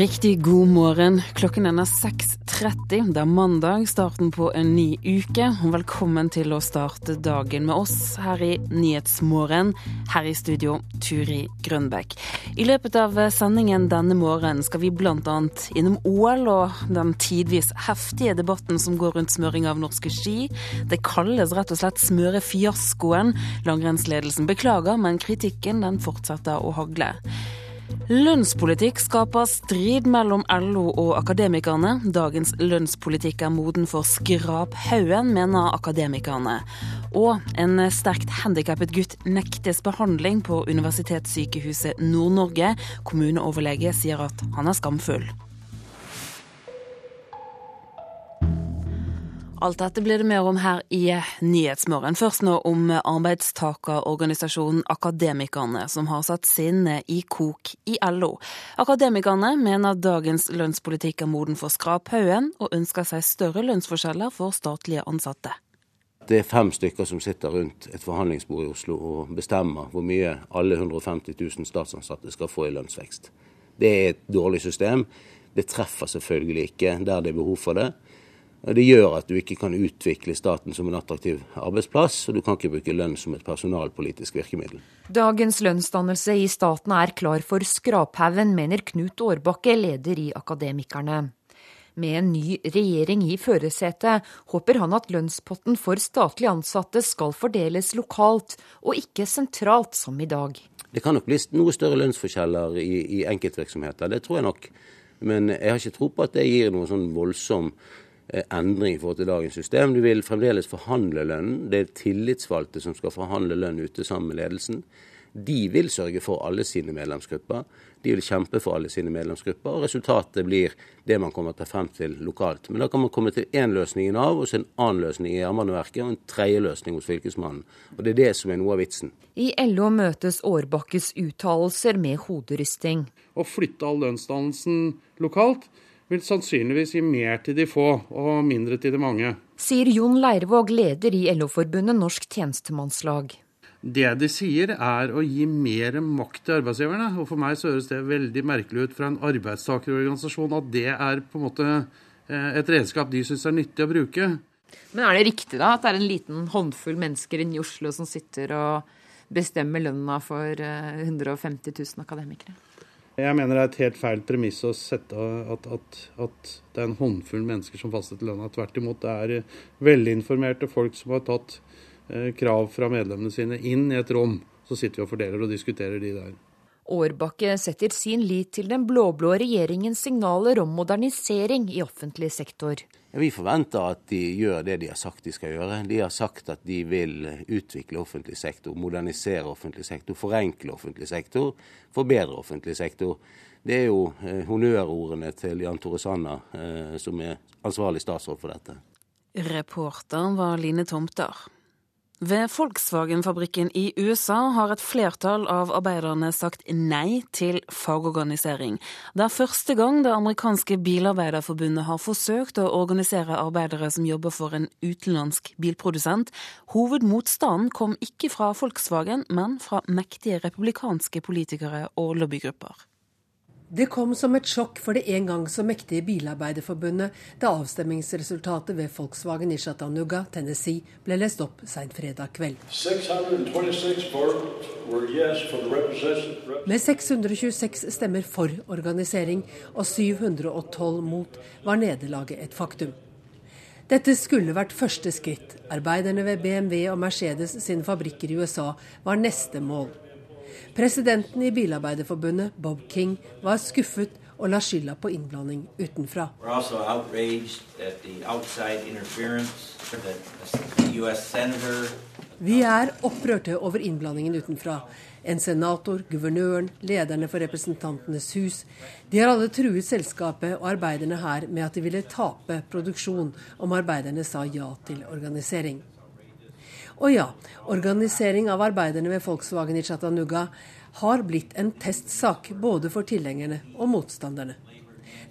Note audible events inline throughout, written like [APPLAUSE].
Riktig god morgen. Klokken er 6.30. Det er mandag, starten på en ny uke. Velkommen til å starte dagen med oss her i Nyhetsmorgen. Her i studio, Turi Grønbekk. I løpet av sendingen denne morgenen skal vi bl.a. innom OL og den tidvis heftige debatten som går rundt smøring av norske ski. Det kalles rett og slett smørefiaskoen. Langrennsledelsen beklager, men kritikken den fortsetter å hagle. Lønnspolitikk skaper strid mellom LO og akademikerne. Dagens lønnspolitikk er moden for skraphaugen, mener akademikerne. Og en sterkt handikappet gutt nektes behandling på Universitetssykehuset Nord-Norge. Kommuneoverlege sier at han er skamfull. Alt dette blir det mer om her i Nyhetsmorgen. Først nå om arbeidstakerorganisasjonen Akademikerne, som har satt sinnet i kok i LO. Akademikerne mener dagens lønnspolitikk er moden for skraphaugen, og ønsker seg større lønnsforskjeller for statlige ansatte. Det er fem stykker som sitter rundt et forhandlingsbord i Oslo og bestemmer hvor mye alle 150 000 statsansatte skal få i lønnsvekst. Det er et dårlig system. Det treffer selvfølgelig ikke der det er behov for det. Det gjør at du ikke kan utvikle staten som en attraktiv arbeidsplass, og du kan ikke bruke lønn som et personalpolitisk virkemiddel. Dagens lønnsdannelse i staten er klar for skraphaugen, mener Knut Årbakke, leder i Akademikerne. Med en ny regjering i førersetet håper han at lønnspotten for statlig ansatte skal fordeles lokalt, og ikke sentralt som i dag. Det kan nok bli noe større lønnsforskjeller i, i enkeltvirksomheter, det tror jeg nok. Men jeg har ikke tro på at det gir noe sånn voldsom endring i forhold til dagens system. Du vil fremdeles forhandle lønnen. Det er tillitsvalgte som skal forhandle lønn ute sammen med ledelsen. De vil sørge for alle sine medlemsgrupper. De vil kjempe for alle sine medlemsgrupper. og Resultatet blir det man kommer til frem til lokalt. Men da kan man komme til én løsning i Nav, og så en annen løsning i Jernbaneverket, og en tredje løsning hos Fylkesmannen. Og Det er det som er noe av vitsen. I LO møtes Årbakkes uttalelser med hoderysting. Å flytte all lønnsdannelsen lokalt vil sannsynligvis gi mer til de få og mindre til de mange. Sier Jon Leirvåg, leder i LO-forbundet Norsk tjenestemannslag. Det de sier er å gi mer makt til arbeidsgiverne. Og for meg så høres det veldig merkelig ut fra en arbeidstakerorganisasjon at det er på en måte eh, et redskap de syns er nyttig å bruke. Men er det riktig da at det er en liten håndfull mennesker inne i Oslo som sitter og bestemmer lønna for 150 eh, 000 akademikere? Jeg mener det er et helt feil premiss å sette at, at, at, det er en håndfull mennesker som fastsetter lønna. Tvert imot, det er eh, velinformerte folk som har tatt eh, krav fra medlemmene sine inn i et rom. Så sitter vi og fordeler og diskuterer de der. Årbakke setter sin lit til den blå-blå regjeringens signaler om modernisering i offentlig sektor. Vi forventer at de gjør det de har sagt de skal gjøre. De har sagt at de vil utvikle offentlig sektor, modernisere offentlig sektor, forenkle offentlig sektor, forbedre offentlig sektor. Det er jo eh, honnørordene til Jan Tore Sanner eh, som er ansvarlig statsråd for dette. Reporteren var Line Tomter. Ved Volkswagen-fabrikken i USA har et flertall av arbeiderne sagt nei til fagorganisering. Det er første gang det amerikanske bilarbeiderforbundet har forsøkt å organisere arbeidere som jobber for en utenlandsk bilprodusent. Hovedmotstanden kom ikke fra Volkswagen, men fra mektige republikanske politikere og lobbygrupper. Det kom som et sjokk for det en gang så mektige Bilarbeiderforbundet da avstemmingsresultatet ved Volkswagen i Chattanooga, Tennessee, ble lest opp seint fredag kveld. Med 626 stemmer for organisering og 712 mot var nederlaget et faktum. Dette skulle vært første skritt. Arbeiderne ved BMW og Mercedes sine fabrikker i USA var neste mål. Presidenten i Bilarbeiderforbundet, Bob King, var skuffet og la skylda på innblanding utenfra. Vi er opprørte over innblandingen utenfra. En senator, guvernøren, lederne for Representantenes hus. De har alle truet selskapet og arbeiderne her med at de ville tape produksjon om arbeiderne sa ja til organisering. Og ja, organisering av arbeiderne ved Volkswagen i Chattanooga har blitt en testsak både for tilhengerne og motstanderne.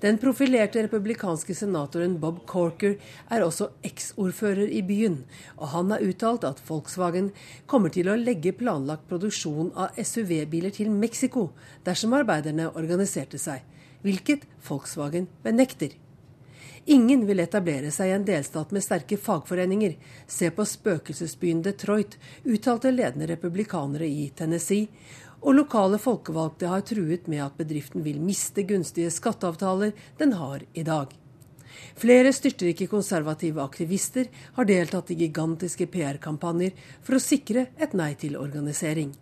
Den profilerte republikanske senatoren Bob Corker er også eksordfører i byen, og han har uttalt at Volkswagen kommer til å legge planlagt produksjon av SUV-biler til Mexico dersom arbeiderne organiserte seg. hvilket Volkswagen benekter. Ingen vil etablere seg i en delstat med sterke fagforeninger. Se på spøkelsesbyen Detroit, uttalte ledende republikanere i Tennessee. Og lokale folkevalgte har truet med at bedriften vil miste gunstige skatteavtaler den har i dag. Flere styrtrike konservative aktivister har deltatt i gigantiske PR-kampanjer for å sikre et nei til organisering.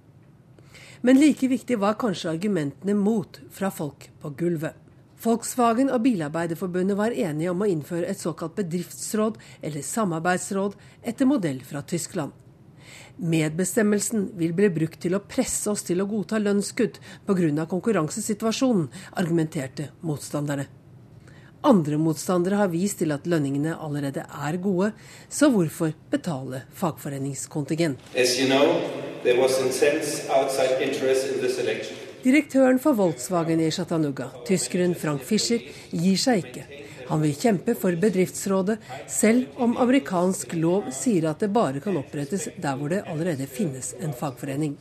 Men like viktig var kanskje argumentene mot fra folk på gulvet. Volkswagen og Bilarbeiderforbundet var enige om å innføre et såkalt bedriftsråd eller samarbeidsråd etter modell fra Tyskland. Medbestemmelsen vil bli brukt til å presse oss til å godta lønnskutt pga. konkurransesituasjonen, argumenterte motstanderne. Andre motstandere har vist til at lønningene allerede er gode, så hvorfor betale fagforeningskontingent? You know, Direktøren for Volkswagen i Chattanooga, tyskeren Frank Fischer, gir seg ikke. Han vil kjempe for bedriftsrådet, selv om amerikansk lov sier at det bare kan opprettes der hvor det allerede finnes en fagforening.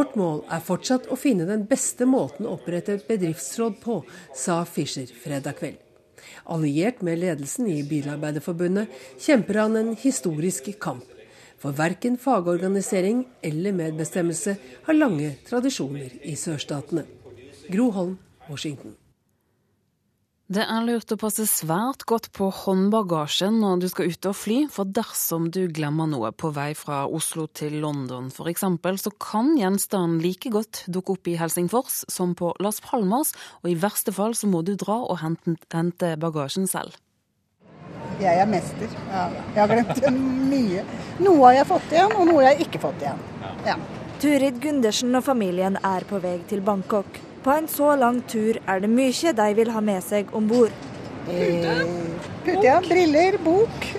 Vårt mål er fortsatt å finne den beste måten å opprette et bedriftsråd på, sa Fischer fredag kveld. Alliert med ledelsen i Bilarbeiderforbundet kjemper han en historisk kamp. For verken fagorganisering eller medbestemmelse har lange tradisjoner i sørstatene. Gro Holm, Washington. Det er lurt å passe svært godt på håndbagasjen når du skal ut og fly, for dersom du glemmer noe på vei fra Oslo til London f.eks., så kan gjenstanden like godt dukke opp i Helsingfors som på Las Palmas, og i verste fall så må du dra og hente, hente bagasjen selv. Jeg er mester. Ja. Jeg har glemt mye. Noe har jeg fått igjen, og noe har jeg ikke fått igjen. Ja. Turid Gundersen og familien er på vei til Bangkok. På en så lang tur er det mye de vil ha med seg om bord. Eh, Pute, ja, briller, bok.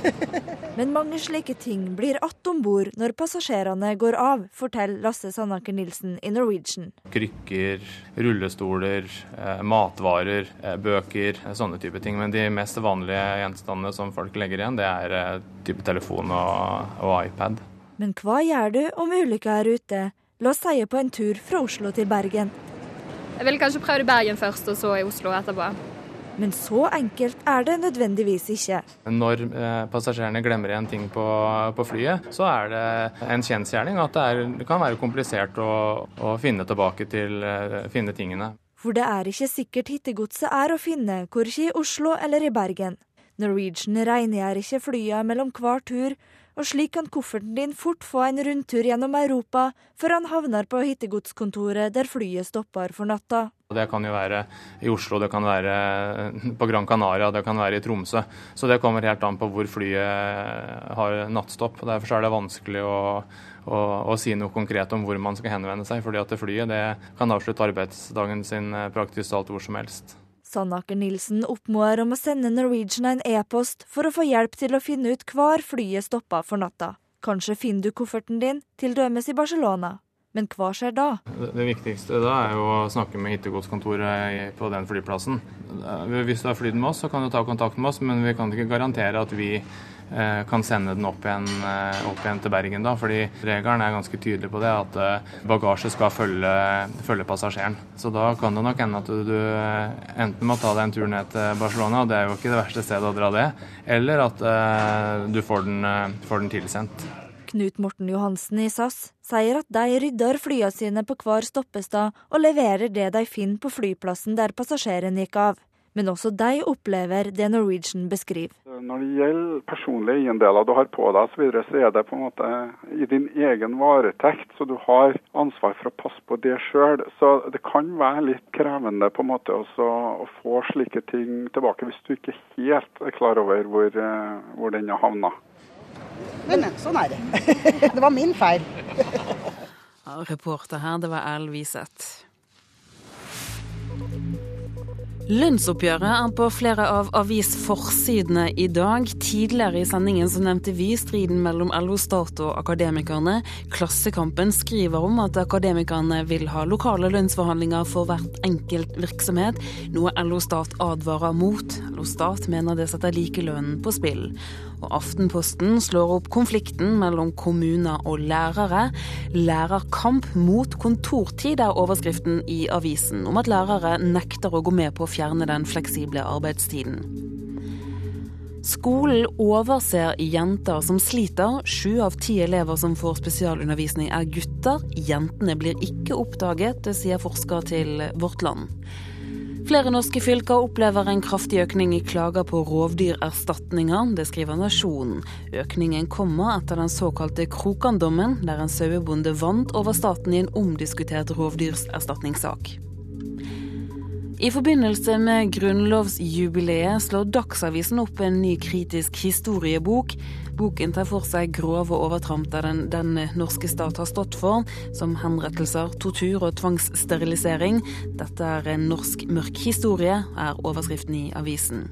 [LAUGHS] Men mange slike ting blir att om bord når passasjerene går av, forteller Lasse Sandaker Nilsen i Norwegian. Krykker, rullestoler, eh, matvarer, eh, bøker, sånne type ting. Men de mest vanlige gjenstandene som folk legger igjen, det er type telefon og, og iPad. Men hva gjør du om ulykka er ute? La oss si på en tur fra Oslo til Bergen. Jeg ville kanskje prøvd i Bergen først, og så i Oslo etterpå. Men så enkelt er det nødvendigvis ikke. Når eh, passasjerene glemmer igjen ting på, på, flyet, så er det en kjensgjerning at det, er, det kan være komplisert å, å finne tilbake til eh, finne tingene. For det er ikke sikkert hittegodset er å finne, korkje i Oslo eller i Bergen. Norwegian rengjør ikke flyene mellom hver tur, og slik kan kofferten din fort få en rundtur gjennom Europa før han havner på hittegodskontoret der flyet stopper for natta. Det kan jo være i Oslo, det kan være på Gran Canaria, det kan være i Tromsø. Så det kommer helt an på hvor flyet har nattstopp. Derfor er det vanskelig å, å, å si noe konkret om hvor man skal henvende seg. fordi at flyet det kan avslutte arbeidsdagen sin praktisk talt hvor som helst. Sandaker Nilsen oppmoder om å sende Norwegian en e-post for å få hjelp til å finne ut hvor flyet stoppa for natta. Kanskje finner du kofferten din, til dømes i Barcelona. Men hva skjer da? Det viktigste da er jo å snakke med hittegodskontoret på den flyplassen. Hvis du har flydd med oss, så kan du ta kontakt med oss, men vi kan ikke garantere at vi Eh, kan sende den opp igjen, eh, opp igjen, til Bergen. da, fordi Regelen er ganske tydelig på det, at eh, bagasje skal følge, følge, passasjeren. Så da kan det nok hende at du, enten må ta deg en tur ned til Barcelona, og det er jo ikke det verste stedet å dra det, eller at du får den, får den tilsendt. Knut Morten Johansen i SAS sier at de rydder flyene sine på hver stoppestad og leverer det de finner på flyplassen der passasjeren gikk av men også de opplever det Norwegian beskriver. Når det gjelder personlige eiendeler du har på deg osv., så, så er det på en måte i din egen varetekt, så du har ansvar for å passe på det sjøl. Så det kan være litt krevende på en måte også å få slike ting tilbake, hvis du ikke helt er klar over hvor, eh, hvor den har havna. Men sånn er det. [LAUGHS] det var min feil. Reporter her, det var Al Wiseth. Lønnsoppgjøret er på flere av avisforsidene i dag. Tidligere i sendingen så nevnte vi striden mellom LO Stat og Akademikerne. Klassekampen skriver om at Akademikerne vil ha lokale lønnsforhandlinger for hvert enkelt virksomhet, noe LO Stat advarer mot. LO Stat mener det setter likelønnen på spill. Og Aftenposten slår opp konflikten mellom kommuner og lærere. Lærerkamp mot kontortid er overskriften i avisen, om at lærere nekter å gå med på å fjerne den fleksible arbeidstiden. Skolen overser jenter som sliter. Sju av ti elever som får spesialundervisning er gutter. Jentene blir ikke oppdaget, sier forsker til Vårt Land. Flere norske fylker opplever en kraftig økning i klager på rovdyrerstatninger. Det skriver Nasjonen. Økningen kommer etter den såkalte Krokan-dommen, der en sauebonde vant over staten i en omdiskutert rovdyrerstatningssak. I forbindelse med grunnlovsjubileet slår Dagsavisen opp en ny kritisk historiebok. Boken tar for seg grove overtramp der den, den norske stat har stått for, som henrettelser, tortur og tvangssterilisering. Dette er en norsk mørk historie, er overskriften i avisen.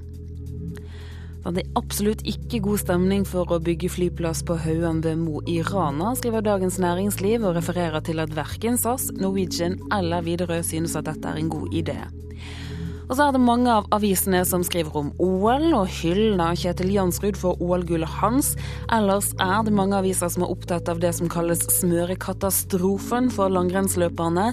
Det er absolutt ikke god stemning for å bygge flyplass på Hauan ved Mo i Rana, skriver Dagens Næringsliv og refererer til at verken SAS, Norwegian eller Widerøe synes at dette er en god idé. Og så er det mange av avisene som skriver om OL, og hyller Kjetil Jansrud for OL-gullet hans. Ellers er det mange aviser som er opptatt av det som kalles smørekatastrofen for langrennsløperne.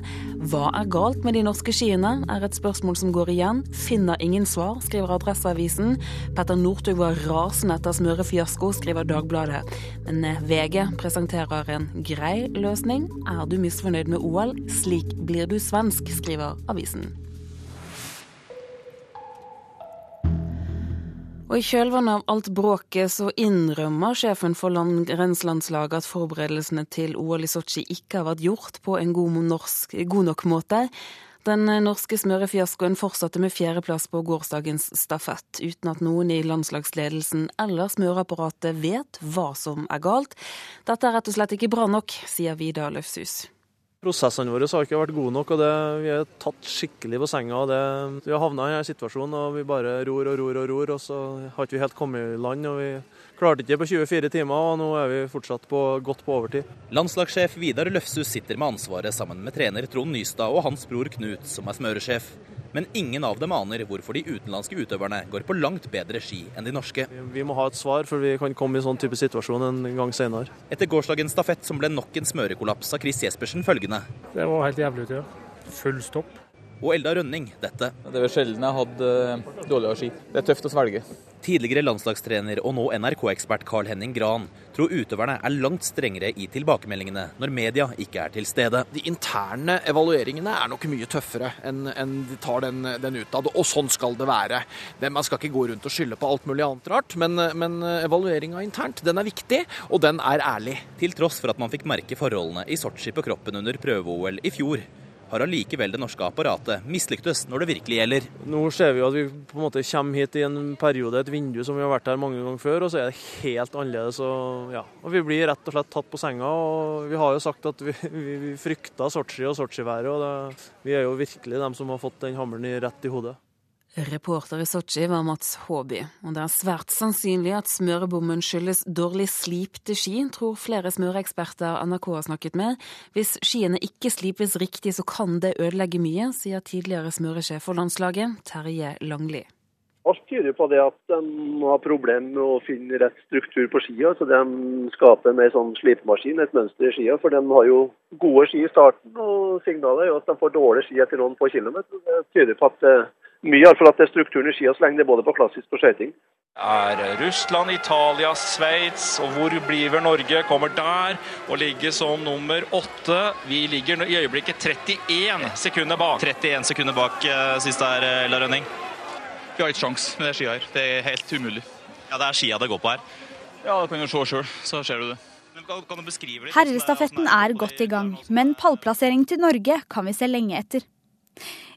Hva er galt med de norske skiene, er et spørsmål som går igjen. Finner ingen svar, skriver Adresseavisen. Petter Northug var rasende etter smørefiasko, skriver Dagbladet. Men VG presenterer en grei løsning. Er du misfornøyd med OL? Slik blir du svensk, skriver avisen. Og I kjølvannet av alt bråket så innrømmer sjefen for langrennslandslaget at forberedelsene til OL i Sotsji ikke har vært gjort på en god, norsk, god nok måte. Den norske smørefiaskoen fortsatte med fjerdeplass på gårsdagens stafett, uten at noen i landslagsledelsen eller smøreapparatet vet hva som er galt. Dette er rett og slett ikke bra nok, sier Vidar Løfshus. Prosessene våre har ikke vært gode nok, og det, vi er tatt skikkelig på senga. Det, vi har havna i en situasjon og vi bare ror og ror og ror, og så har ikke vi helt kommet i land. og Vi klarte ikke på 24 timer, og nå er vi fortsatt på, godt på overtid. Landslagssjef Vidar Løfshus sitter med ansvaret sammen med trener Trond Nystad og hans bror Knut, som er smøresjef men ingen av dem aner hvorfor de utenlandske utøverne går på langt bedre ski enn de norske. Vi må ha et svar, for vi kan komme i sånn type situasjon en gang senere. Etter gårsdagens stafett som ble nok en smørekollaps, sa Chris Jespersen følgende. Det var helt jævlig ut, ja. Full stopp. Og Elda Rønning dette. Det er vel sjelden jeg har hatt uh, dårligere ski. Det er tøft å svelge. Tidligere landslagstrener og nå NRK-ekspert Carl Henning Gran tror utøverne er langt strengere i tilbakemeldingene når media ikke er til stede. De interne evalueringene er nok mye tøffere enn en de tar den, den utad, og sånn skal det være. Man skal ikke gå rundt og skylde på alt mulig annet rart, men, men evalueringa internt den er viktig, og den er ærlig. Til tross for at man fikk merke forholdene i Sotsji på kroppen under prøve-OL i fjor, har allikevel det norske apparatet mislyktes når det virkelig gjelder. Nå ser vi at vi på en måte kommer hit i en periode, et vindu som vi har vært her mange ganger før, og så er det helt annerledes. Og, ja. og Vi blir rett og slett tatt på senga. og Vi har jo sagt at vi, vi, vi frykta Sotsji og Sotsji-været. og det, Vi er jo virkelig dem som har fått den hammeren rett i hodet. Reporter i Sotsji var Mats Håby, og det er svært sannsynlig at smørebommen skyldes dårlig slipte ski, tror flere smøreeksperter NRK har snakket med. Hvis skiene ikke slipes riktig, så kan det ødelegge mye, sier tidligere smøresjef for landslaget, Terje Langli. Alt tyder på det at de har problemer med å finne rett struktur på skia. Så de skaper en sånn slipemaskin, et mønster i skia. For de har jo gode ski i starten, og signalet er jo at de får dårlige ski etter noen få kilometer. Det tyder på at mye iallfall at det er strukturen i skia så lenge det er både på klassisk og skøyting. Er Russland, Italia, Sveits og hvor blir vel Norge? Kommer der og ligger som nummer åtte. Vi ligger i øyeblikket 31 sekunder bak. 31 sekunder bak siste her, Ella Rønning. Vi har ikke sjans med det skia her. Det er helt umulig. Ja, Det er skia det går på her? Ja, det kan du se sjøl, så ser du det. Kan du beskrive litt? Herrestafetten er godt i gang, men pallplassering til Norge kan vi se lenge etter.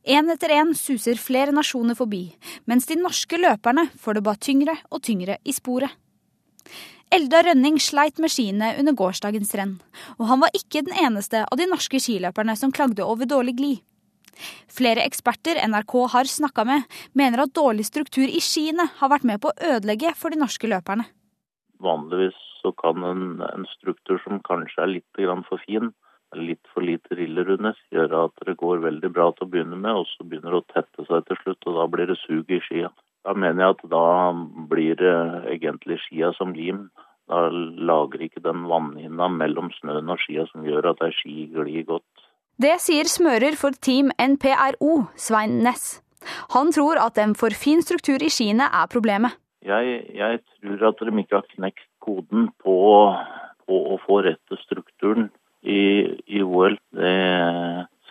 Én etter én suser flere nasjoner forbi, mens de norske løperne får det bare tyngre og tyngre i sporet. Eldar Rønning sleit med skiene under gårsdagens renn, og han var ikke den eneste av de norske skiløperne som klagde over dårlig glid. Flere eksperter NRK har snakka med, mener at dårlig struktur i skiene har vært med på å ødelegge for de norske løperne. Vanligvis så kan en, en struktur som kanskje er litt for fin, litt for lite riller under, gjør at det går veldig bra til å begynne med, og så begynner det å tette seg til slutt, og da blir det sug i skia. Da mener jeg at da blir det egentlig skia som lim. Da lager ikke den vannhinna mellom snøen og skia som gjør at ei ski glir godt. Det sier smører for Team NPRO, Svein Næss. Han tror at en for fin struktur i skiene er problemet. Jeg, jeg tror at de ikke har knekt koden på, på å få rette strukturen i, i OL. Det,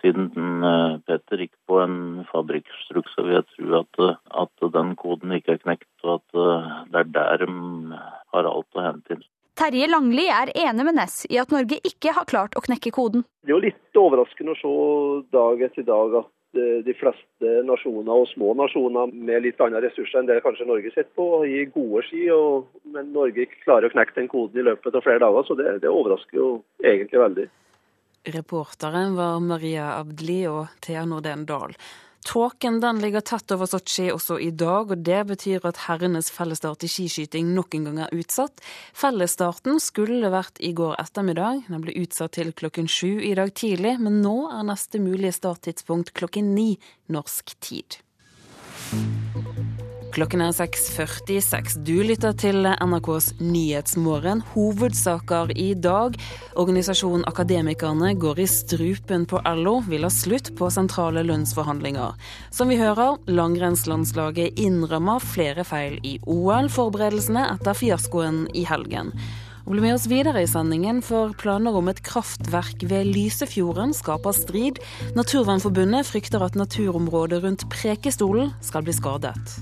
siden den, Peter gikk på en fabrikkstrukk, så vil jeg tro at, at, den koden ikke er knekt, og at uh, det er der de har alt å hente inn. Terje Langli er enig med Ness i at Norge ikke har klart å knekke koden. Det er jo litt overraskende å se dag etter dag at eh, de fleste nasjoner og små nasjoner med litt andre ressurser enn det kanskje Norge sitter på, gir gode ski. Og, men Norge klarer å knekke den koden i løpet av flere dager, så det, det overrasker jo egentlig veldig. Reporteren var Maria Abdli og Thea Norden Dahl. Tåken den ligger tett over Sotsji også i dag, og det betyr at herrenes fellesstart i skiskyting nok en gang er utsatt. Fellesstarten skulle vært i går ettermiddag, den ble utsatt til klokken sju i dag tidlig, men nå er neste mulige starttidspunkt klokken ni norsk tid. Klokken er 6.46. Du lytter til NRKs Nyhetsmorgen. Hovedsaker i dag. Organisasjonen Akademikerne går i strupen på LO, vil ha slutt på sentrale lønnsforhandlinger. Som vi hører, langrennslandslaget innrømmer flere feil i OL-forberedelsene etter fiaskoen i helgen. Og bli med oss videre i sendingen, for planer om et kraftverk ved Lysefjorden skaper strid. Naturvernforbundet frykter at naturområdet rundt Prekestolen skal bli skadet.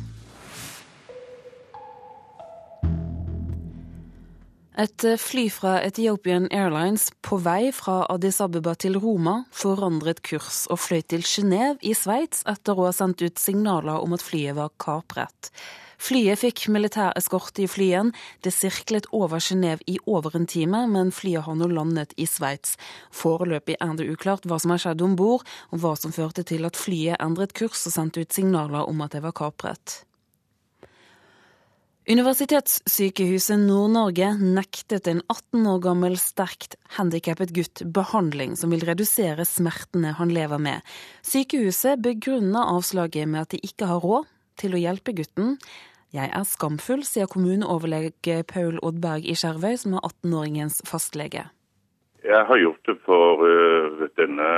Et eh, fly fra Ethiopian Airlines på vei fra Addis Abeba til Roma forandret kurs og fløy til Genéve i Sveits etter å ha sendt ut signaler om at flyet var kapret. Flyet fikk militær eskorte i flyen. Det sirklet over Genéve i over en time, men flyet har nå landet i Sveits. Foreløpig er det uklart hva som har skjedd om bord, og hva som førte til at flyet endret kurs og sendte ut signaler om at det var kapret. Universitetssykehuset Nord-Norge nektet en 18 år gammel sterkt handikappet gutt behandling som vil redusere smertene han lever med. Sykehuset begrunner avslaget med at de ikke har råd til å hjelpe gutten. Jeg er skamfull, sier kommuneoverlege Paul Oddberg i Skjervøy, som er 18-åringens fastlege. Jeg har gjort det for uh, denne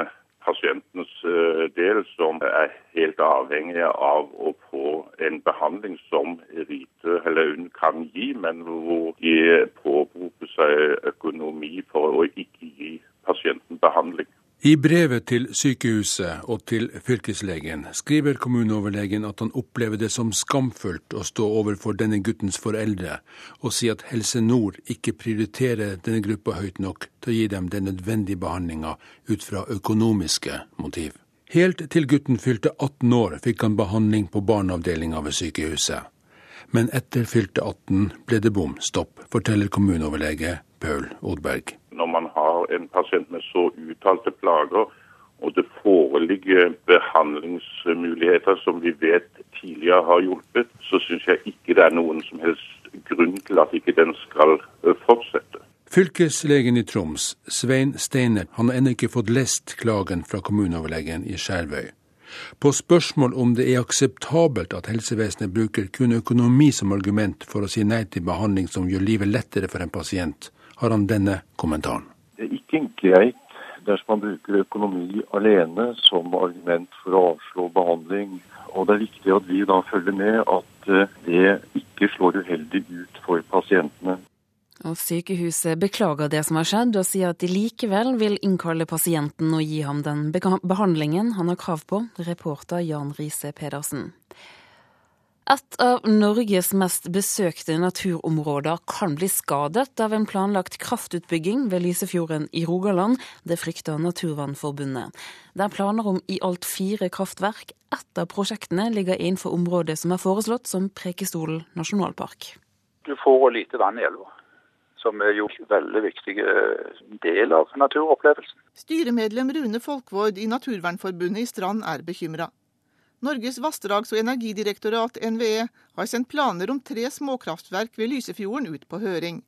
pasientens eh, del, som er helt avhengig av å få en behandling som Rite hun kan gi, men hvor de påberoper seg økonomi for å ikke gi pasienten behandling. I brevet til sykehuset og til fylkeslegen skriver kommuneoverlegen at han opplever det som skamfullt å stå overfor denne guttens foreldre og si at Helse Nord ikke prioriterer denne gruppa høyt nok til å gi dem den nødvendige behandlinga ut fra økonomiske motiv. Helt til gutten fylte 18 år fikk han behandling på barneavdelinga ved sykehuset. Men etter fylte 18 ble det bom stopp, forteller kommuneoverlege Paul Odberg når man en pasient med så uttalte plager, og det foreligger behandlingsmuligheter som vi vet tidligere har hjulpet, så syns jeg ikke det er noen som helst grunn til at ikke den skal eh, fortsette. Fylkeslegen i Troms, Svein Steiner, han har ennå ikke fått lest klagen fra kommuneoverlegen i Skjervøy. På spørsmål om det er akseptabelt at helsevesenet bruker kun økonomi som argument for å si nei til behandling som gjør livet lettere for en pasient, har han denne kommentaren. Det er ikke greit dersom man bruker økonomi alene som argument for å avslå behandling. Og det er viktig at vi da følger med at eh, det ikke slår uheldig ut for pasientene. Og Sykehuset beklager det som har skjedd, og sier at de likevel vil innkalle pasienten og gi ham den behandlingen han har krav på. Reporter Jan Riise Pedersen. Et av Norges mest besøkte naturområder kan bli skadet av en planlagt kraftutbygging ved Lysefjorden i Rogaland. Det frykter Naturvernforbundet. Det er planer om i alt fire kraftverk. Ett av prosjektene ligger innenfor området som er foreslått som Prekestolen nasjonalpark. Du får lite vann i elva. som er jo en veldig viktig del av naturopplevelsen. Styremedlem Rune Folkvord i Naturvernforbundet i Strand er bekymra. Norges vassdrags- og energidirektorat, NVE, har sendt planer om tre småkraftverk ved Lysefjorden ut på høring.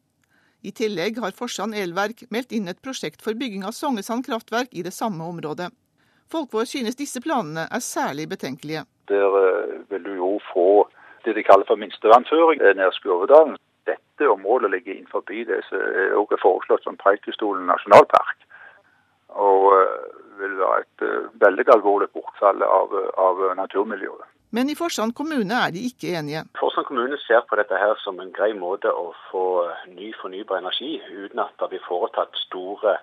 I tillegg har Forsand elverk meldt inn et prosjekt for bygging av Songesand kraftverk i det samme området. Folkvår synes disse planene er særlig betenkelige. Der vil du jo få det de kaller for minstevannføring nær Skurvedalen. Dette området ligger innenfor det som er foreslått som Preikestolen nasjonalpark. Og vil være et veldig alvorlig bortfall av, av naturmiljøet. Men i Forsand kommune er de ikke enige. Forsand kommune ser på dette her som en grei måte å få ny fornybar energi uten at det blir foretatt store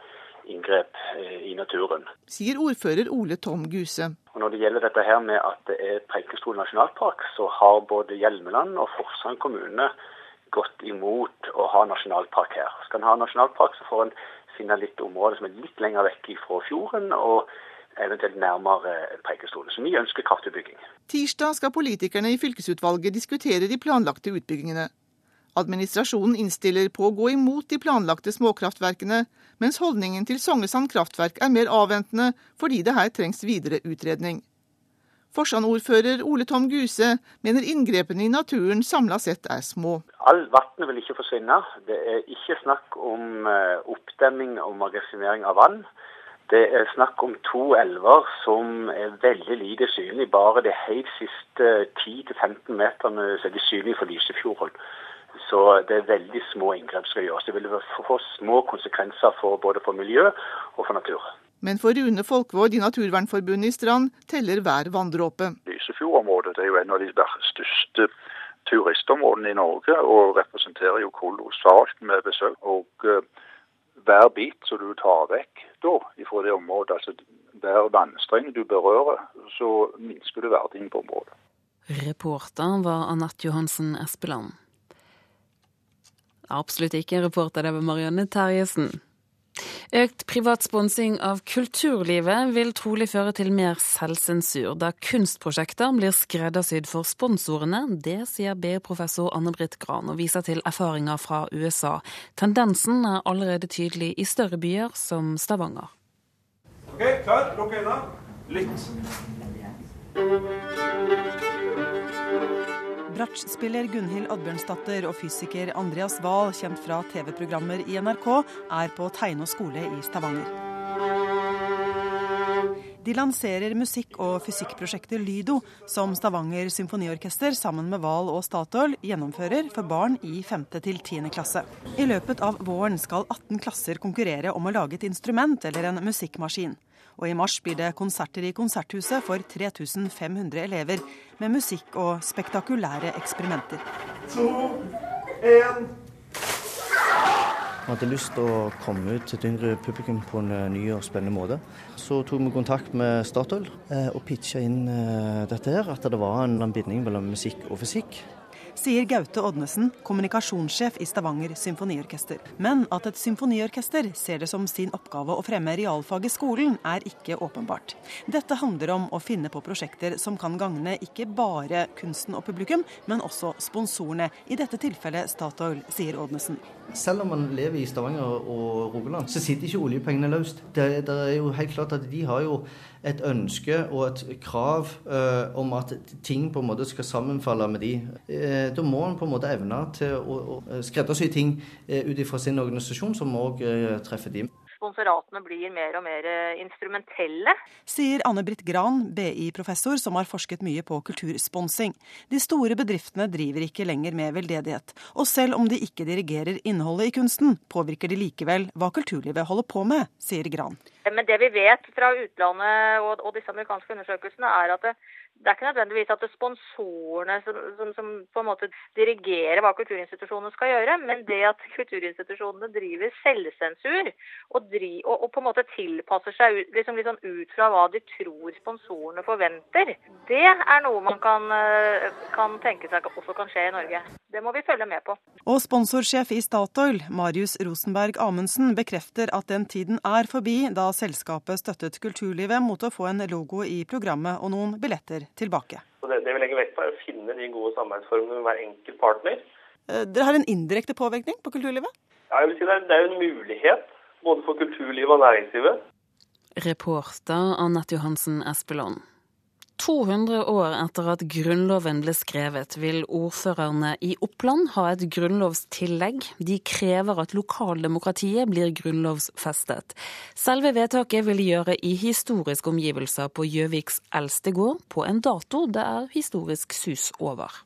inngrep i naturen. Sier ordfører Ole Tom Guse. Og når det gjelder dette her med at det er Preikestol nasjonalpark, så har både Hjelmeland og Forsand kommune gått imot å ha nasjonalpark her. Skal en ha nasjonalpark, så får en finne litt områder som er litt lenger vekk fra fjorden. og eventuelt nærmere Preikestolen. Så vi ønsker kraftutbygging. Tirsdag skal politikerne i fylkesutvalget diskutere de planlagte utbyggingene. Administrasjonen innstiller på å gå imot de planlagte småkraftverkene, mens holdningen til Songesand kraftverk er mer avventende fordi det her trengs videre utredning. Forsand-ordfører Ole Tom Guse mener inngrepene i naturen samla sett er små. All vannet vil ikke forsvinne. Det er ikke snakk om oppdemming og magasinering av vann. Det er snakk om to elver som er veldig lite synlige. Bare de helt siste 10-15 meterne er de synlige for Lysefjorden. Så det er veldig små inngrep som skal gjøres. Det vil få små konsekvenser for både for miljø og for natur. Men for Rune Folkvord i Naturvernforbundet i Strand teller hver vanndråpe. Lysefjordområdet er jo en av de største turistområdene i Norge, og representerer jo kolossalt med besøk. Og hver bit som du tar vekk da, fra det området, altså hver vannstreng du berører, så minsker du verdien på området. Reporter var Anette Johansen Espeland. Absolutt ikke reporter, det var Marianne Terjesen. Økt privat sponsing av kulturlivet vil trolig føre til mer selvsensur, da kunstprosjekter blir skreddersydd for sponsorene. Det sier BI-professor Anne-Britt Gran, og viser til erfaringer fra USA. Tendensen er allerede tydelig i større byer som Stavanger. Ok, klar, lukk øynene. Lytt. Bratsjspiller Gunhild Oddbjørnsdatter og fysiker Andreas Wahl, kjent fra TV-programmer i NRK, er på Teino skole i Stavanger. De lanserer musikk- og fysikkprosjektet Lydo, som Stavanger symfoniorkester sammen med Wahl og Statoil gjennomfører for barn i 5. til 10. klasse. I løpet av våren skal 18 klasser konkurrere om å lage et instrument eller en musikkmaskin. Og i mars blir det konserter i Konserthuset for 3500 elever, med musikk og spektakulære eksperimenter. To, en. Vi hadde lyst til å komme ut til et yngre publikum på en ny og spennende måte. Så tok vi kontakt med Statoil og pitcha inn dette her, at det var en binding mellom musikk og fysikk sier Gaute Odnesen, kommunikasjonssjef i Stavanger symfoniorkester. Men at et symfoniorkester ser det som sin oppgave å fremme realfag i skolen, er ikke åpenbart. Dette handler om å finne på prosjekter som kan gagne ikke bare kunsten og publikum, men også sponsorene. I dette tilfellet Statoil, sier Odnesen. Selv om man lever i Stavanger og Rogaland, så sitter ikke oljepengene løst. Det, det er jo helt klart at de har jo et ønske og et krav eh, om at ting på en måte skal sammenfalle med de. Eh, da må en på en måte evne til å, å skreddersy ting eh, ut ifra sin organisasjon, som òg treffer de. Sponsoratene blir mer og mer instrumentelle. Sier Anne Britt Gran, BI-professor som har forsket mye på kultursponsing. De store bedriftene driver ikke lenger med veldedighet. Og selv om de ikke dirigerer innholdet i kunsten, påvirker de likevel hva kulturlivet holder på med, sier Gran. Men det vi vet fra utlandet og, og disse amerikanske undersøkelsene, er at det, det er ikke nødvendigvis at det er sponsorene som, som, som, på en måte dirigerer hva kulturinstitusjonene skal gjøre, men det at kulturinstitusjonene driver selvsensur og, dri, og, og på en måte tilpasser seg ut, liksom, liksom ut fra hva de tror sponsorene forventer, det er noe man kan, kan tenke seg også kan skje i Norge. Det må vi følge med på. Og sponsorsjef i Statoil, Marius Rosenberg Amundsen, bekrefter at den tiden er forbi da selskapet støttet kulturlivet mot å få en logo i programmet og noen billetter tilbake. Så det, det vi legger vekt på er å finne de gode samarbeidsformene med hver enkelt partner. Dere har en indirekte påvirkning på kulturlivet? Ja, jeg vil si det er, det er en mulighet både for kulturlivet og næringslivet. Reporter Anette Johansen Espeland. 200 år etter at Grunnloven ble skrevet, vil ordførerne i Oppland ha et grunnlovstillegg. De krever at lokaldemokratiet blir grunnlovsfestet. Selve vedtaket vil de gjøre i historiske omgivelser på Gjøviks eldste gård, på en dato det er historisk sus over.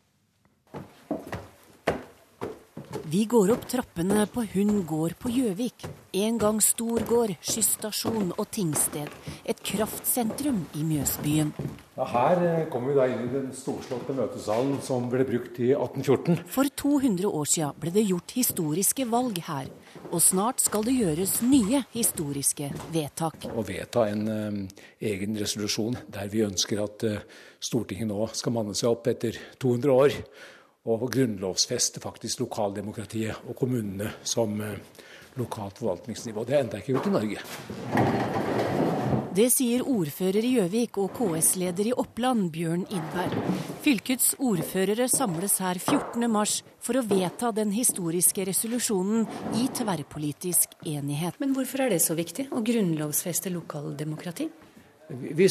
Vi går opp trappene på Hund gård på Gjøvik. En gang storgård, skysstasjon og tingsted. Et kraftsentrum i Mjøsbyen. Ja, her eh, kommer vi da inn i den storslåtte møtesalen som ble brukt i 1814. For 200 år siden ble det gjort historiske valg her. Og snart skal det gjøres nye historiske vedtak. Å vedta en eh, egen resolusjon der vi ønsker at eh, Stortinget nå skal manne seg opp etter 200 år og grunnlovfeste faktisk lokaldemokratiet og kommunene som eh, lokalt forvaltningsnivå. Det er enda ikke gjort i Norge. Det sier ordfører i Gjøvik og KS-leder i Oppland, Bjørn Innberg. Fylkets ordførere samles her 14.3 for å vedta den historiske resolusjonen i tverrpolitisk enighet. Men hvorfor er det så viktig å grunnlovfeste lokaldemokrati? Vi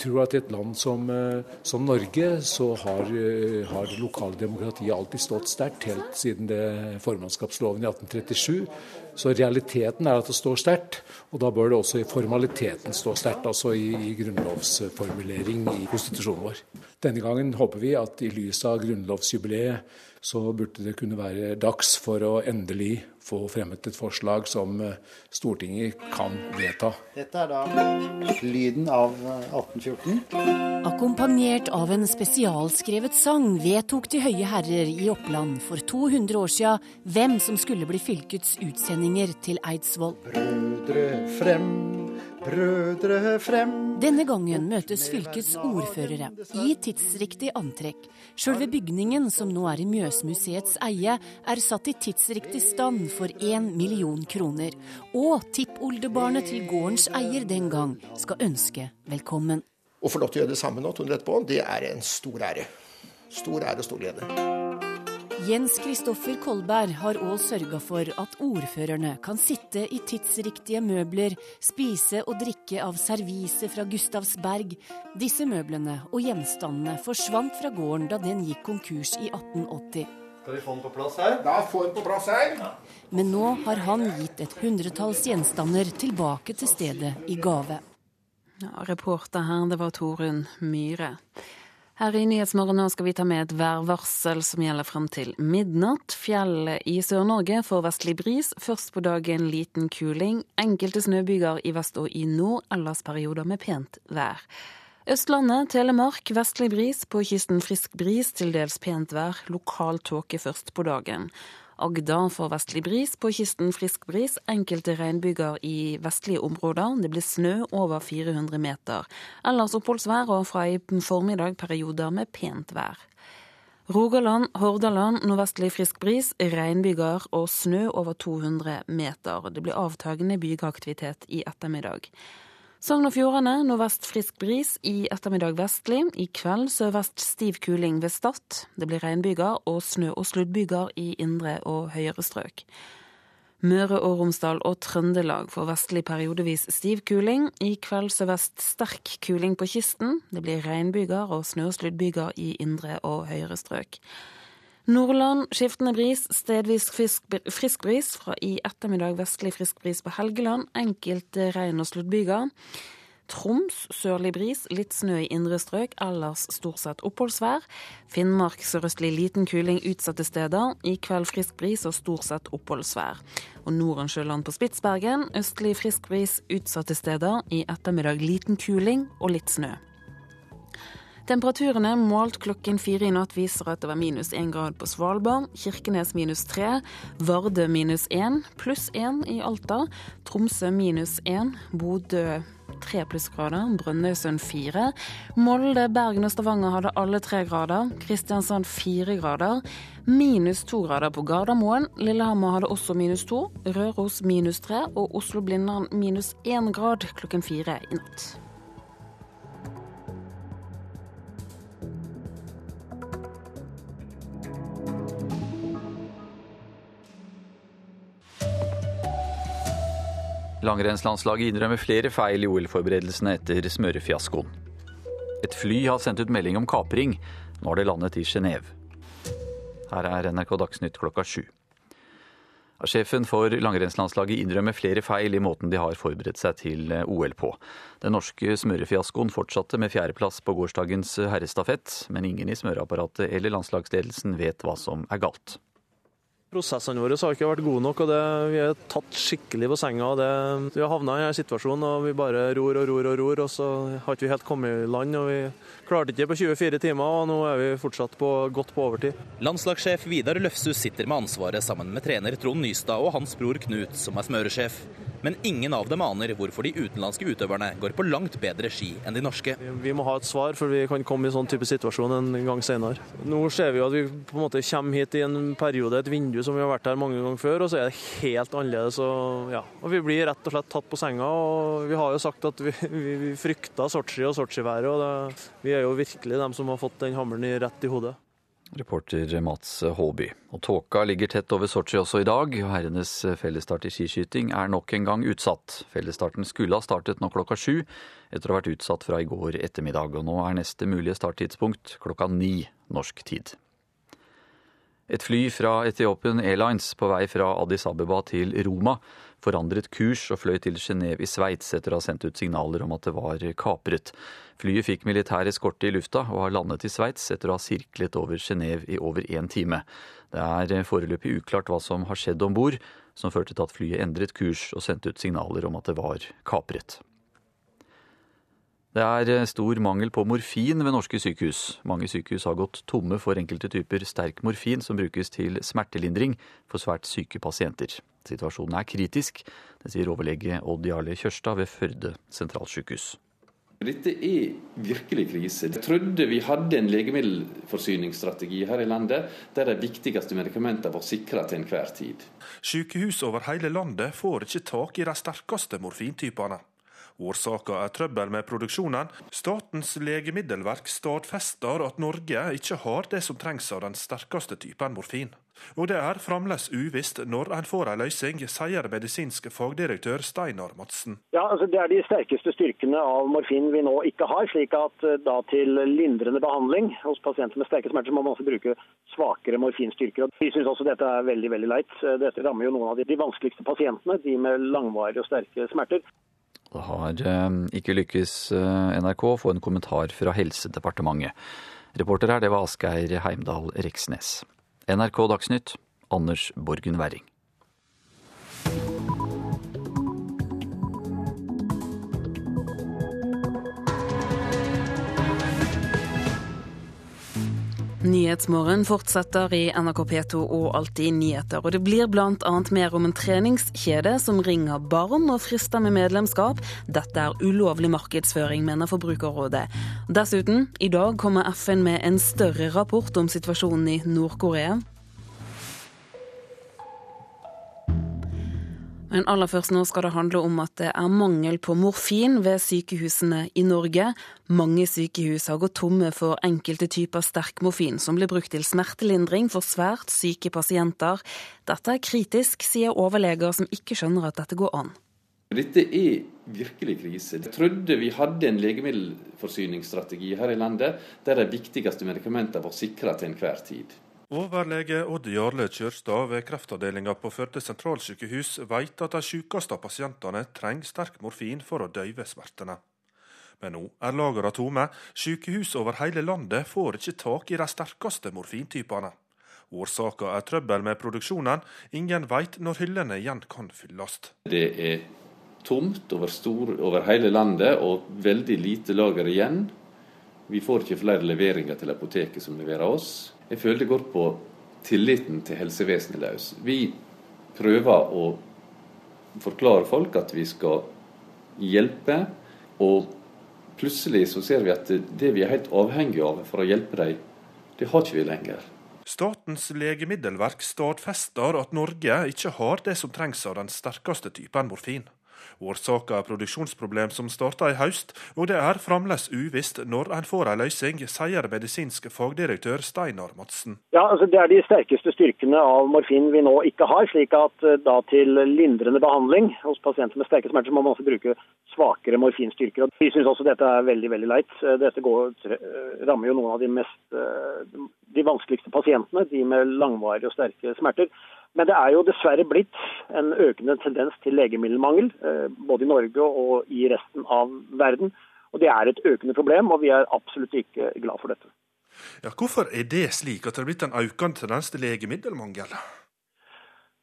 tror at i et land som, eh, som Norge, så har, eh, har lokaldemokratiet alltid stått sterkt, helt siden det formannskapsloven i 1837. Så realiteten er at det står sterkt, og da bør det også i formaliteten stå sterkt, altså i, i grunnlovsformulering i konstitusjonen vår. Denne gangen håper vi at i lys av grunnlovsjubileet så burde det kunne være dags for å endelig få fremmet et forslag som eh, Stortinget kan vedta. Dette er da lyden av 1814. Eh, Akkompagnert av en spesialskrevet sang vedtok de høye herrer i Oppland for 200 år siden hvem som skulle bli fylkets utsendinger til Eidsvoll. Brødre frem, brødre frem. Denne gangen møtes fylkets ordførere i tidsriktig antrekk. Sjølve bygningen, som nå er i Mjøsmuseets eie, er satt i tidsriktig stand for én million kroner. Og tippoldebarnet til gårdens eier den gang skal ønske velkommen. Å få lov til å gjøre det samme nå, 200 etterpå, det er en stor ære. Stor ære og stor glede. Jens Kristoffer Kolberg har òg sørga for at ordførerne kan sitte i tidsriktige møbler, spise og drikke av servise fra Gustavsberg. Disse møblene og gjenstandene forsvant fra gården da den gikk konkurs i 1880. Skal vi få den på plass her? Da får den på plass her. Men nå har han gitt et hundretalls gjenstander tilbake til stedet i gave. Ja, reporter her, det var Torunn Myhre. Her i Nyhetsmorgen nå skal vi ta med et værvarsel som gjelder frem til midnatt. Fjellet i Sør-Norge får vestlig bris. Først på dagen liten kuling. Enkelte snøbyger i vest og i nord, ellers perioder med pent vær. Østlandet, Telemark, vestlig bris. På kysten frisk bris, til dels pent vær. Lokal tåke først på dagen. Agder får vestlig bris, på kysten frisk bris. Enkelte regnbyger i vestlige områder. Det blir snø over 400 meter. Ellers oppholdsvær og fra i formiddag perioder med pent vær. Rogaland, Hordaland nordvestlig frisk bris, regnbyger og snø over 200 meter. Det blir avtagende bygeaktivitet i ettermiddag. Sogn og Fjordane nordvest frisk bris, i ettermiddag vestlig. I kveld sørvest stiv kuling ved Stad. Det blir regnbyger og snø- og sluddbyger i indre og høyere strøk. Møre og Romsdal og Trøndelag får vestlig periodevis stiv kuling. I kveld sørvest sterk kuling på kysten. Det blir regnbyger og snø- og sluddbyger i indre og høyere strøk. Nordland skiftende bris, stedvis frisk, frisk bris. Fra i ettermiddag vestlig frisk bris på Helgeland. Enkelte regn- og sluddbyger. Troms sørlig bris, litt snø i indre strøk, ellers stort sett oppholdsvær. Finnmark sørøstlig liten kuling utsatte steder. I kveld frisk bris og stort sett oppholdsvær. Og Nordensjøland på Spitsbergen østlig frisk bris utsatte steder. I ettermiddag liten kuling og litt snø. Temperaturene målt klokken fire i natt viser at det var minus én grad på Svalbard, Kirkenes minus tre, Vardø minus én, pluss én i Alta, Tromsø minus én, Bodø tre plussgrader, Brønnøysund fire. Molde, Bergen og Stavanger hadde alle tre grader. Kristiansand fire grader. Minus to grader på Gardermoen. Lillehammer hadde også minus to. Røros minus tre. Og Oslo-Blindern minus én grad klokken fire i natt. Langrennslandslaget innrømmer flere feil i OL-forberedelsene etter smørefiaskoen. Et fly har sendt ut melding om kapring. Nå har det landet i Genéve. Her er NRK Dagsnytt klokka sju. Sjefen for langrennslandslaget innrømmer flere feil i måten de har forberedt seg til OL på. Den norske smørefiaskoen fortsatte med fjerdeplass på gårsdagens herrestafett, men ingen i smøreapparatet eller landslagsledelsen vet hva som er galt. Prosessene våre har ikke vært gode nok, og det, vi er tatt skikkelig på senga. Det, vi har havna i en situasjon og vi bare ror og ror og ror, og så har ikke vi helt kommet i land. og Vi klarte ikke på 24 timer, og nå er vi fortsatt på, godt på overtid. Landslagssjef Vidar Løfshus sitter med ansvaret sammen med trener Trond Nystad og hans bror Knut, som er smøresjef. Men ingen av dem aner hvorfor de utenlandske utøverne går på langt bedre ski enn de norske. Vi må ha et svar, for vi kan komme i sånn type situasjon en gang senere. Nå ser vi at vi på en måte kommer hit i en periode, et vindu som vi har vært her mange ganger før, og så er det helt annerledes. Og, ja. og vi blir rett og slett tatt på senga. og Vi har jo sagt at vi, vi, vi frykta Sotsji og Sotsji-været, og det, vi er jo virkelig dem som har fått den hammeren rett i hodet. Reporter Mats Håby. Og tåka ligger tett over Sotsji også i dag. og Herrenes fellesstart i skiskyting er nok en gang utsatt. Fellesstarten skulle ha startet nå klokka sju, etter å ha vært utsatt fra i går ettermiddag. Og nå er neste mulige starttidspunkt klokka ni norsk tid. Et fly fra Ethiopian Airlines på vei fra Addis Abeba til Roma forandret kurs og fløy til Genéve i Sveits etter å ha sendt ut signaler om at det var kapret. Flyet fikk militær eskorte i lufta og har landet i Sveits etter å ha sirklet over Genéve i over én time. Det er foreløpig uklart hva som har skjedd om bord, som førte til at flyet endret kurs og sendte ut signaler om at det var kapret. Det er stor mangel på morfin ved norske sykehus. Mange sykehus har gått tomme for enkelte typer sterk morfin som brukes til smertelindring for svært syke pasienter. Situasjonen er kritisk, det sier overlege Odd Jarle Kjørstad ved Førde sentralsykehus. Dette er virkelig krise. Jeg trodde vi hadde en legemiddelforsyningsstrategi her i landet der de viktigste medikamentene var sikra til enhver tid. Sykehus over hele landet får ikke tak i de sterkeste morfintypene. Årsaken er trøbbel med produksjonen. Statens legemiddelverk stadfester at Norge ikke har det som trengs av den sterkeste typen morfin. Og det er fremdeles uvisst når en får en løsning, sier medisinsk fagdirektør Steinar Madsen. Ja, altså Det er de sterkeste styrkene av morfin vi nå ikke har. slik at eh, da til lindrende behandling hos pasienter med sterke smerter, så må man også bruke svakere morfinstyrker. Og Vi syns også dette er veldig veldig leit. Eh, dette rammer jo noen av de vanskeligste pasientene, de med langvarige og sterke smerter. Det har eh, ikke lykkes NRK å få en kommentar fra Helsedepartementet. Reporter her, det var Asgeir Heimdal Reksnes. NRK Dagsnytt, Anders Borgen Werring. Nyhetsmorgen fortsetter i NRK P2 og Alltid nyheter. Og det blir bl.a. mer om en treningskjede som ringer barn og frister med medlemskap. Dette er ulovlig markedsføring, mener Forbrukerrådet. Dessuten, i dag kommer FN med en større rapport om situasjonen i Nord-Korea. Men aller først nå skal det handle om at det er mangel på morfin ved sykehusene i Norge. Mange sykehus har gått tomme for enkelte typer sterk morfin som blir brukt til smertelindring for svært syke pasienter. Dette er kritisk, sier overleger som ikke skjønner at dette går an. Dette er virkelig krise. Jeg trodde vi hadde en legemiddelforsyningsstrategi her i landet der de viktigste medikamentene var sikra til enhver tid. Overlege Odd Jarle Kjørstad ved kreftavdelinga på Førde sentralsykehus vet at de sykeste pasientene trenger sterk morfin for å døyve smertene. Men nå er lagrene tomme. Sykehus over hele landet får ikke tak i de sterkeste morfintypene. Årsaka er trøbbel med produksjonen. Ingen vet når hyllene igjen kan fylles. Det er tomt over, stor, over hele landet og veldig lite lager igjen. Vi får ikke flere leveringer til apoteket som leverer oss. Jeg føler det går på tilliten til helsevesenet løs. Vi prøver å forklare folk at vi skal hjelpe, og plutselig så ser vi at det vi er helt avhengig av for å hjelpe dem, det har ikke vi lenger. Statens legemiddelverk stadfester at Norge ikke har det som trengs av den sterkeste typen morfin. Årsaka er produksjonsproblem som starta i høst, og det er fremdeles uvisst når en får en løsning, sier medisinsk fagdirektør Steinar Madsen. Ja, altså Det er de sterkeste styrkene av morfin vi nå ikke har. slik at eh, da til lindrende behandling hos pasienter med sterke smerter, så må man også bruke svakere morfinstyrker. Og vi syns også dette er veldig veldig leit. Eh, dette går, eh, rammer jo noen av de, mest, de vanskeligste pasientene, de med langvarige og sterke smerter. Men det er jo dessverre blitt en økende tendens til legemiddelmangel, eh, både i Norge og i resten av verden. Og Det er et økende problem, og vi er absolutt ikke glad for dette. Ja, hvorfor er det slik at det er blitt en økende tendens til legemiddelmangel?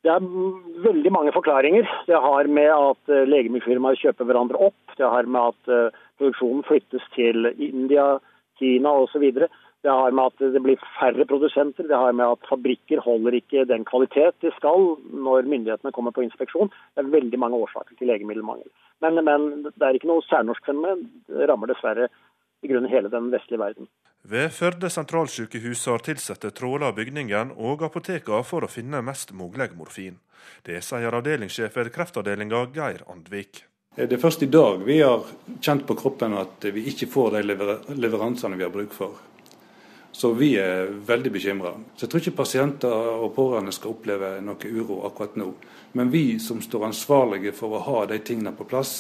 Det er veldig mange forklaringer. Det har med at eh, legemiddelfirmaer kjøper hverandre opp. Det har med at eh, produksjonen flyttes til India, Kina osv. Det har med at det blir færre produsenter, det har med at fabrikker holder ikke den kvalitet de skal når myndighetene kommer på inspeksjon. Det er veldig mange årsaker til legemiddelmangel. Men, men det er ikke noe særnorsk fenomen. Det rammer dessverre i grunnen hele den vestlige verden. Ved Førde sentralsykehus har ansatte tråla bygningen og apotekene for å finne mest mulig morfin. Det sier avdelingssjef ved kreftavdelinga Geir Andvik. Det er først i dag vi har kjent på kroppen at vi ikke får de leveransene vi har bruk for. Så vi er veldig bekymra. Så jeg tror ikke pasienter og pårørende skal oppleve noe uro akkurat nå. Men vi som står ansvarlige for å ha de tingene på plass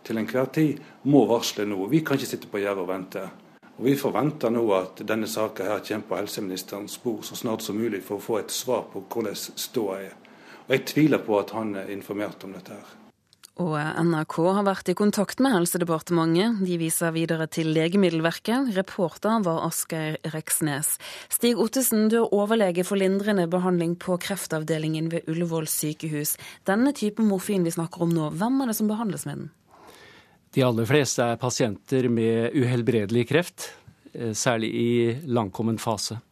til enhver tid, må varsle nå. Vi kan ikke sitte på gjerdet og vente. Og Vi forventer nå at denne saka kommer på helseministerens bord så snart som mulig for å få et svar på hvordan ståa er. Og Jeg tviler på at han er informert om dette. her. Og NRK har vært i kontakt med Helsedepartementet. De viser videre til Legemiddelverket. Reporter var Asgeir Reksnes. Stig Ottesen, du er overlege for lindrende behandling på kreftavdelingen ved Ullevål sykehus. Denne typen morfin vi snakker om nå, hvem er det som behandles med den? De aller fleste er pasienter med uhelbredelig kreft, eh, særlig i langkommen fase.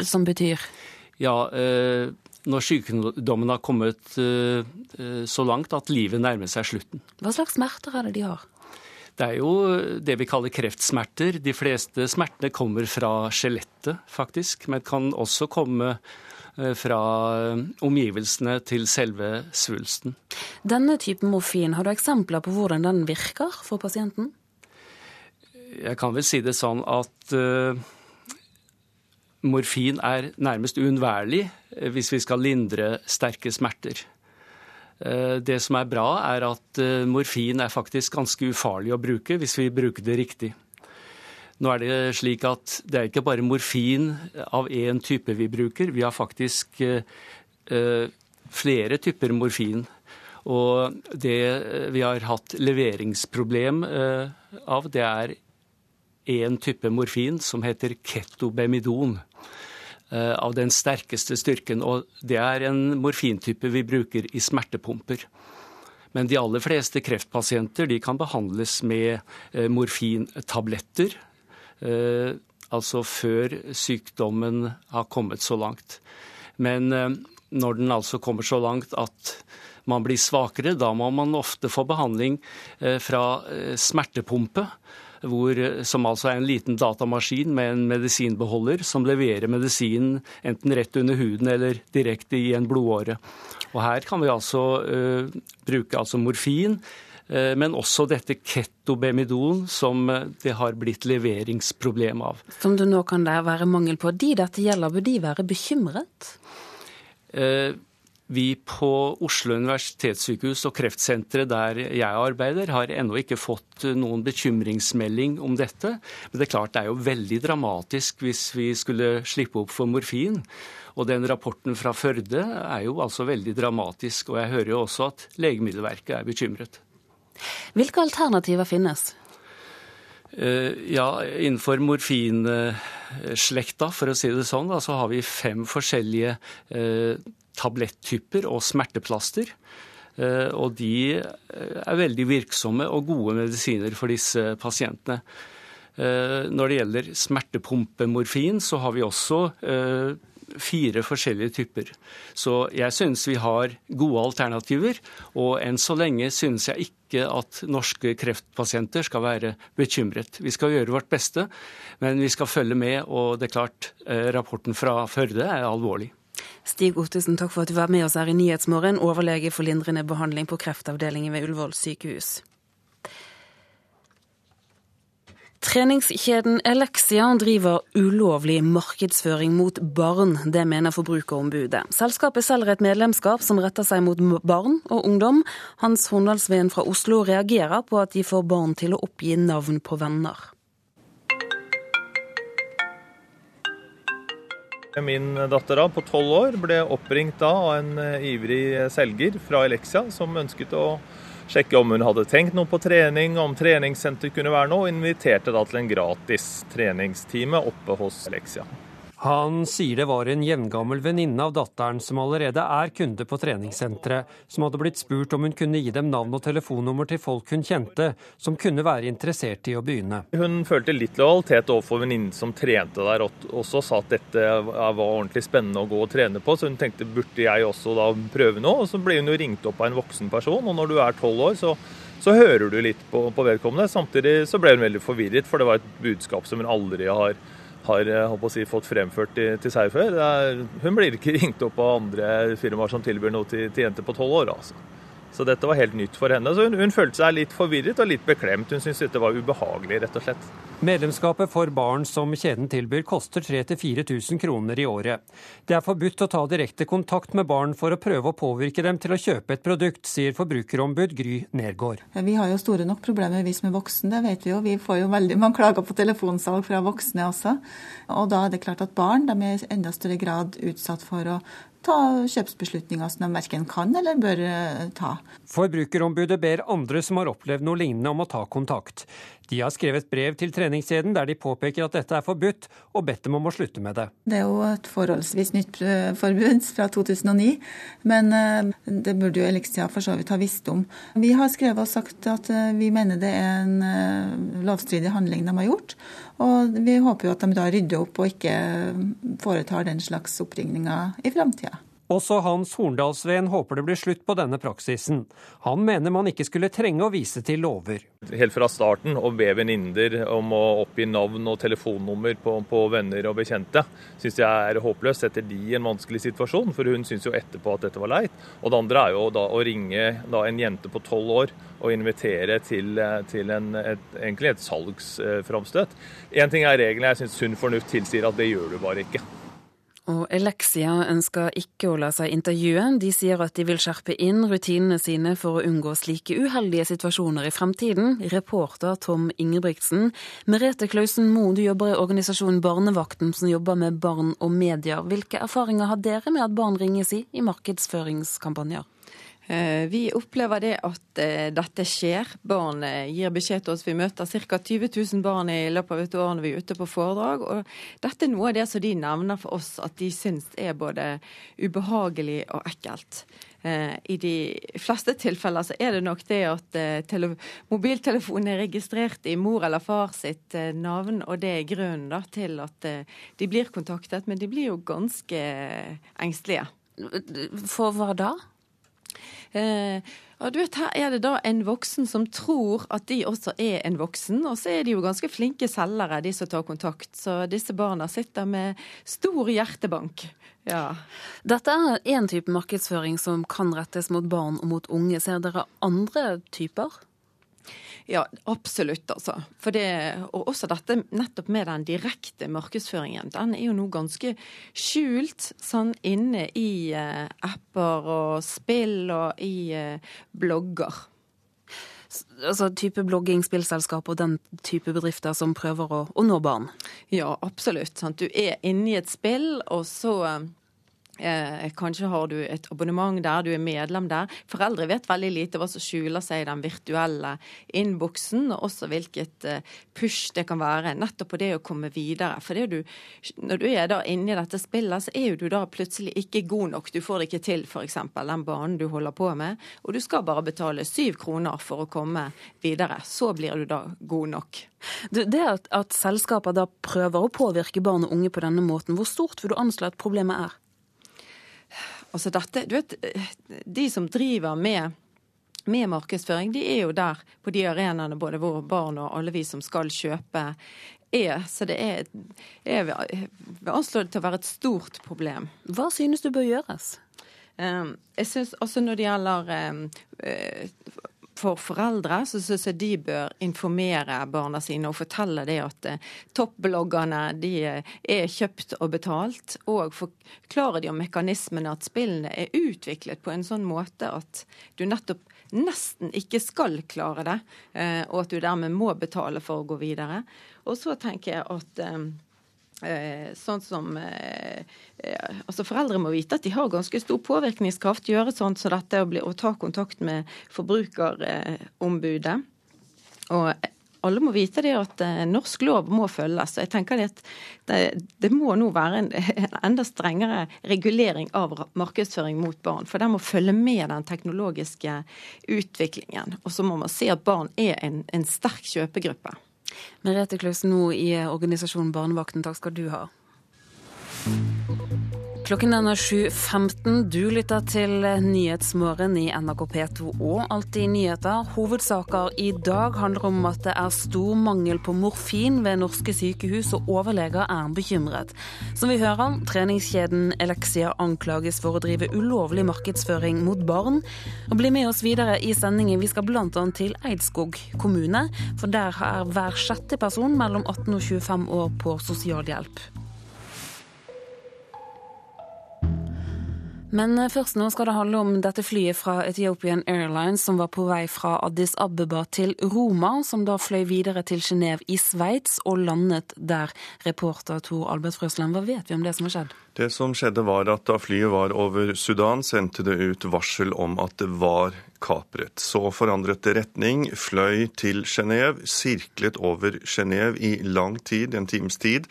Som betyr? Ja, eh, når sykdommen har kommet eh, eh, så langt at livet nærmer seg slutten. Hva slags smerter er det de har? Det er jo det vi kaller kreftsmerter. De fleste smertene kommer fra skjelettet, faktisk, men kan også komme eh, fra omgivelsene til selve svulsten. Denne typen morfin, har du eksempler på hvordan den virker for pasienten? Jeg kan vel si det sånn at morfin er nærmest uunnværlig eh, hvis vi skal lindre sterke smerter. Eh, det som er bra, er at eh, morfin er faktisk ganske ufarlig å bruke hvis vi bruker det riktig. Nå er det slik at det er ikke bare morfin av én type vi bruker. Vi har faktisk flere typer morfin. Og det vi har hatt leveringsproblem av, det er én type morfin som heter ketobemidon. Eh, av den sterkeste styrken. Og det er en morfintype vi bruker i smertepumper. Men de aller fleste kreftpasienter de kan behandles med eh, morfintabletter. Eh, altså før sykdommen har kommet så langt. Men når den altså kommer så langt at man blir svakere, da må man ofte få behandling fra smertepumpe hvor, som altså er en liten datamaskin med en medisinbeholder som leverer medisinen enten rett under huden eller direkte i en blodåre. Og Her kan vi altså uh, bruke altså morfin, uh, men også dette ketobemidon, som det har blitt leveringsproblem av. Som det nå kan være mangel på. De dette gjelder, bør de være bekymret? Uh, vi på Oslo universitetssykehus og kreftsenteret der jeg arbeider, har ennå ikke fått noen bekymringsmelding om dette. Men det er klart det er jo veldig dramatisk hvis vi skulle slippe opp for morfin. Og den rapporten fra Førde er jo altså veldig dramatisk. Og jeg hører jo også at Legemiddelverket er bekymret. Hvilke alternativer finnes? Eh, ja, innenfor morfinslekta, for å si det sånn, så har vi fem forskjellige eh, tablettyper og smerteplaster. Eh, og de eh, er veldig virksomme og gode medisiner for disse pasientene. Eh, når det gjelder smertepumpemorfin, så har vi også fire forskjellige typer. Så jeg synes vi har gode alternativer, og enn så lenge synes jeg ikke at norske kreftpasienter skal være bekymret. Vi skal gjøre vårt beste, men vi skal følge med, og det er klart, rapporten fra Førde er alvorlig. Stig Ottesen, takk for at du var med oss her i Nyhetsmorgen, overlege for lindrende behandling på kreftavdelingen ved Ullevål sykehus. Treningskjeden Elexia driver ulovlig markedsføring mot barn. Det mener Forbrukerombudet. Selskapet selger et medlemskap som retter seg mot barn og ungdom. Hans Horndalsveen fra Oslo reagerer på at de får barn til å oppgi navn på venner. Min datter da, på tolv år ble oppringt da av en eh, ivrig selger fra Elexia som ønsket å sjekke om hun hadde tenkt noe på trening, om treningssenter kunne være noe, og inviterte da til en gratis treningstime oppe hos Elexia. Han sier det var en jevngammel venninne av datteren som allerede er kunde på treningssenteret, som hadde blitt spurt om hun kunne gi dem navn og telefonnummer til folk hun kjente, som kunne være interessert i å begynne. Hun følte litt lojalitet overfor venninnen som trente der også, sa at dette var ordentlig spennende å gå og trene på, så hun tenkte burde jeg også da prøve noe. Og så ble hun jo ringt opp av en voksen person, og når du er tolv år, så så hører du litt på, på vedkommende. Samtidig så ble hun veldig forvirret, for det var et budskap som hun aldri har har eh, si, fått fremført til, til seg før. Er, hun blir ikke [LAUGHS] ringt opp av andre firmaer som tilbyr noe til, til jenter på tolv år. altså. Så dette var helt nytt for henne. Så hun, hun følte seg litt forvirret og litt beklemt. Hun syntes dette var ubehagelig, rett og slett. Medlemskapet for barn som kjeden tilbyr koster 3000-4000 kroner i året. Det er forbudt å ta direkte kontakt med barn for å prøve å påvirke dem til å kjøpe et produkt, sier forbrukerombud Gry Nergård. Vi har jo store nok problemer vi som er voksne, det vet vi jo. Vi får jo veldig mange klager på telefonsalg fra voksne også. Og da er det klart at barn de er i enda større grad utsatt for å ta kjøpsbeslutninger som de verken kan eller bør eh, ta. Forbrukerombudet ber andre som har opplevd noe lignende om å ta kontakt. De har skrevet brev til treningskjeden der de påpeker at dette er forbudt, og bedt dem om å slutte med det. Det er jo et forholdsvis nytt eh, forbud fra 2009, men eh, det burde jo Elixia for så vidt ha visst om. Vi har skrevet og sagt at vi mener det er en lovstridig handling de har gjort, og vi håper jo at de da rydder opp og ikke foretar den slags oppringninger i framtida. Også Hans Horndalsveen håper det blir slutt på denne praksisen. Han mener man ikke skulle trenge å vise til lover. Helt fra starten å be venninner om å oppgi navn og telefonnummer på, på venner og bekjente, syns jeg er håpløst. Setter de i en vanskelig situasjon, for hun syns jo etterpå at dette var leit. Og det andre er jo da å ringe da en jente på tolv år og invitere til, til en, et, egentlig et salgsframstøt. Én ting er reglene, jeg syns sunn fornuft tilsier at det gjør du bare ikke. Og Elexia ønsker ikke å la seg intervjue. De sier at de vil skjerpe inn rutinene sine for å unngå slike uheldige situasjoner i fremtiden. Reporter Tom Ingebrigtsen. Merete Klausen Moe, du jobber i organisasjonen Barnevakten, som jobber med barn og medier. Hvilke erfaringer har dere med at barn ringes i i markedsføringskampanjer? Eh, vi opplever det at eh, dette skjer. Barn eh, gir beskjed til oss. Vi møter ca. 20 000 barn i løpet av et år når vi er ute på foredrag. Og dette er noe av det som de nevner for oss at de syns er både ubehagelig og ekkelt. I de fleste tilfeller så er det nok det at mobiltelefonen er registrert i mor eller far sitt navn, og det er grunnen da, til at de blir kontaktet. Men de blir jo ganske engstelige. For hva da? Eh, og du vet, Her er det da en voksen som tror at de også er en voksen, og så er de jo ganske flinke selgere, de som tar kontakt. Så disse barna sitter med stor hjertebank. Ja. Dette er én type markedsføring som kan rettes mot barn og mot unge. Ser dere andre typer? Ja, absolutt, altså. For det, og også dette nettopp med den direkte markedsføringen. Den er jo nå ganske skjult sånn inne i eh, apper og spill og i eh, blogger. Altså type blogging, spillselskap og den type bedrifter som prøver å, å nå barn? Ja, absolutt. Sant? Du er inne i et spill, og så uh, Eh, kanskje har du et abonnement der, du er medlem der. Foreldre vet veldig lite hva som skjuler seg i den virtuelle innboksen, og også hvilket eh, push det kan være nettopp på det å komme videre. For du, når du er da inne i dette spillet, så er jo du da plutselig ikke god nok. Du får det ikke til, f.eks. den banen du holder på med, og du skal bare betale syv kroner for å komme videre. Så blir du da god nok. Det at, at selskaper da prøver å påvirke barn og unge på denne måten, hvor stort vil du anslå at problemet er? Altså dette, du vet, De som driver med med markedsføring, de er jo der på de arenaene både våre barn og alle vi som skal kjøpe, er. Så det er, er vil anslå til å være et stort problem. Hva synes du bør gjøres? Um, jeg synes også når det gjelder um, for foreldre så syns jeg de bør informere barna sine og fortelle det at eh, toppbloggerne de er kjøpt og betalt. Og forklare de om mekanismene at spillene er utviklet på en sånn måte at du nettopp nesten ikke skal klare det, eh, og at du dermed må betale for å gå videre. Og så tenker jeg at eh, Eh, sånn som eh, eh, altså Foreldre må vite at de har ganske stor påvirkningskraft. Gjøre sånn som dette å, bli, å ta kontakt med forbrukerombudet. Og alle må vite det at norsk lov må følges. Jeg tenker det at det, det må nå være en, [LAUGHS] en, enda strengere regulering av markedsføring mot barn. For den må følge med den teknologiske utviklingen. Og så må man se at barn er en, en sterk kjøpegruppe. Merete Klaus nå i organisasjonen Barnevakten, takk skal du ha. Klokken er 7.15. Du lytter til Nyhetsmorgen i NRK P2 og Alltid nyheter. Hovedsaker i dag handler om at det er stor mangel på morfin ved norske sykehus, og overleger er bekymret. Som vi hører, treningskjeden Elexia anklages for å drive ulovlig markedsføring mot barn. Og Bli med oss videre i sendingen. Vi skal bl.a. til Eidskog kommune, for der er hver sjette person mellom 18 og 25 år på sosialhjelp. Men eh, først nå skal det handle om dette flyet fra Ethiopian Airlines som var på vei fra Addis Abeba til Roma, som da fløy videre til Genéve i Sveits og landet der. Reporter Tor Albert Frøsland, hva vet vi om det som har skjedd? Det som skjedde var at Da flyet var over Sudan, sendte det ut varsel om at det var kapret. Så forandret det retning, fløy til Genéve, sirklet over Genéve i lang tid, en times tid,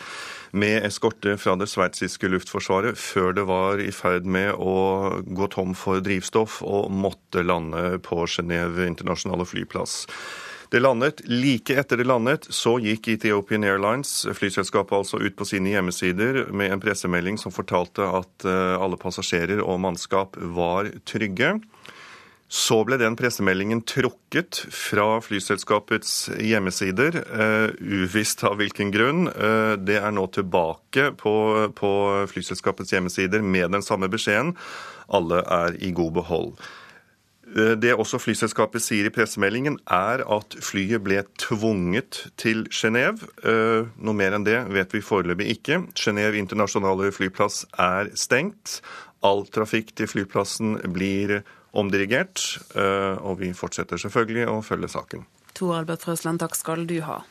med eskorte fra det sveitsiske luftforsvaret, før det var i ferd med å gå tom for drivstoff og måtte lande på Genéve internasjonale flyplass. Det landet. Like etter det landet, så gikk Ethiopian Airlines, flyselskapet altså, ut på sine hjemmesider med en pressemelding som fortalte at eh, alle passasjerer og mannskap var trygge. Så ble den pressemeldingen trukket fra flyselskapets hjemmesider, uh, uvisst av hvilken grunn. Uh, det er nå tilbake på, på flyselskapets hjemmesider med den samme beskjeden. Alle er i god behold. Eh, det også flyselskapet sier i pressemeldingen, er at flyet ble tvunget til Genéve. Eh, noe mer enn det vet vi foreløpig ikke. Genéve internasjonale flyplass er stengt. All trafikk til flyplassen blir omdirigert. Eh, og vi fortsetter selvfølgelig å følge saken. Tor Albert Frøsland, takk skal du ha.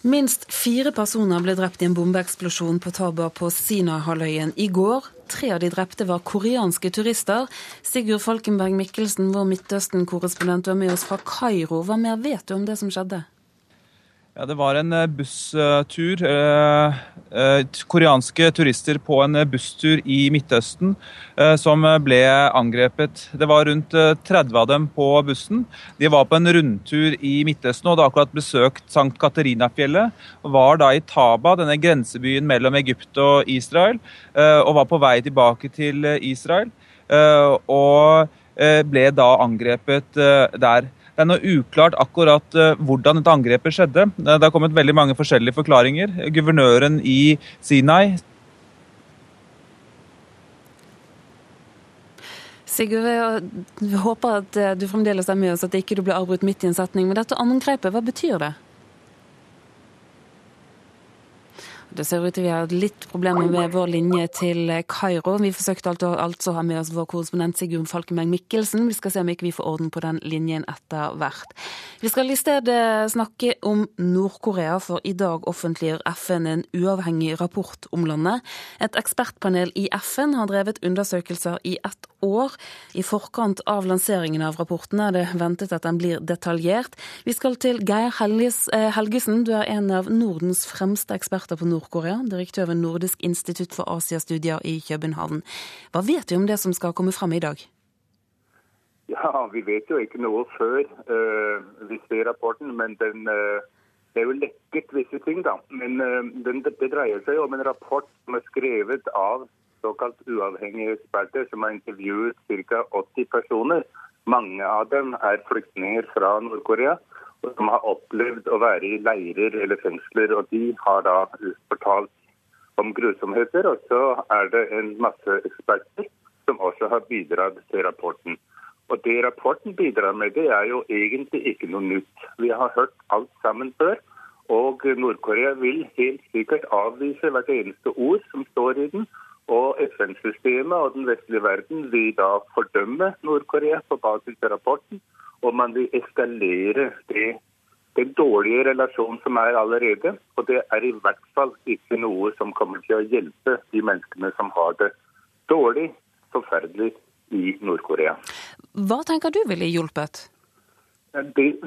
Minst fire personer ble drept i en bombeeksplosjon på Taba på Sinai-halvøyen i går. Tre av de drepte var koreanske turister. Sigurd Falkenberg Mikkelsen, vår Midtøsten-korrespondent, var med oss fra Kairo. Hva mer vet du om det som skjedde? Ja, Det var en eh, busstur. Eh, eh, koreanske turister på en busstur i Midtøsten som ble angrepet. Det var rundt 30 eh, av dem på bussen. De var på en rundtur i Midtøsten og hadde akkurat besøkt Sankt Katerinafjellet. Var da i Taba, denne grensebyen mellom Egypt og Israel, og var på vei tilbake til Israel. og ble da angrepet der. Det er noe uklart akkurat uh, hvordan dette angrepet skjedde. Det har kommet veldig mange forskjellige forklaringer. Guvernøren i Sinai Sigurd, jeg håper at eh, du fremdeles er med oss, at ikke du blir avbrutt midt i en setning. Men dette angrepet, hva betyr det? Det ser ut til vi har litt problemer med vår linje til Kairo. Vi forsøkte altså, altså ha med oss vår korrespondent Sigurd Falkenberg Mikkelsen. Vi skal se om ikke vi får orden på den linjen etter hvert. Vi skal i stedet snakke om Nord-Korea, for i dag offentliggjør FN en uavhengig rapport om landet. Et ekspertpanel i FN har drevet undersøkelser i ett år. I forkant av lanseringen av rapporten er det ventet at den blir detaljert. Vi skal til Geir eh, Helgesen, du er en av Nordens fremste eksperter på Nord-Korea. Nord-Korea, direktør ved Nordisk institutt for Asiastudier i København. Hva vet du om det som skal komme fram i dag? Ja, Vi vet jo ikke noe før uh, vi ser rapporten, men den, uh, det er jo lekket visse ting. da. Men uh, den, det dreier seg om en rapport som er skrevet av såkalt uavhengige eksperter, som har intervjuet ca. 80 personer Mange av dem er flyktninger fra Nord-Korea som har opplevd å være i leirer eller fengsler. og De har da fortalt om grusomheter. Og så er det en masse eksperter som også har bidratt til rapporten. Og Det rapporten bidrar med, det er jo egentlig ikke noe nytt. Vi har hørt alt sammen før. Og Nord-Korea vil helt sikkert avvise hvert eneste ord som står i den. Og FN-systemet og den vestlige verden vil da fordømme Nord-Korea på basis av rapporten. Og man vil eskalere det, den dårlige relasjonen som er allerede. Og det er i hvert fall ikke noe som kommer til å hjelpe de menneskene som har det dårlig, forferdelig i Nord-Korea. Hva tenker du ville hjulpet?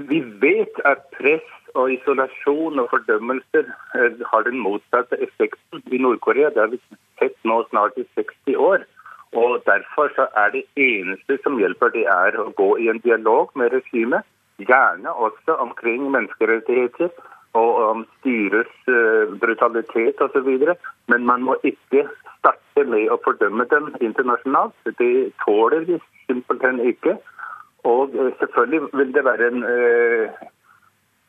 vi vet at press og isolasjon og fordømmelser eh, har den motsatte effekten i Nord-Korea. Det har vi sett nå snart i 60 år. Og Derfor så er det eneste som hjelper, det er å gå i en dialog med regimet. Gjerne også omkring menneskerettigheter og om styrets uh, brutalitet osv. Men man må ikke starte med å fordømme dem internasjonalt. Det tåler vi simpelthen ikke. Og uh, selvfølgelig vil det være en uh,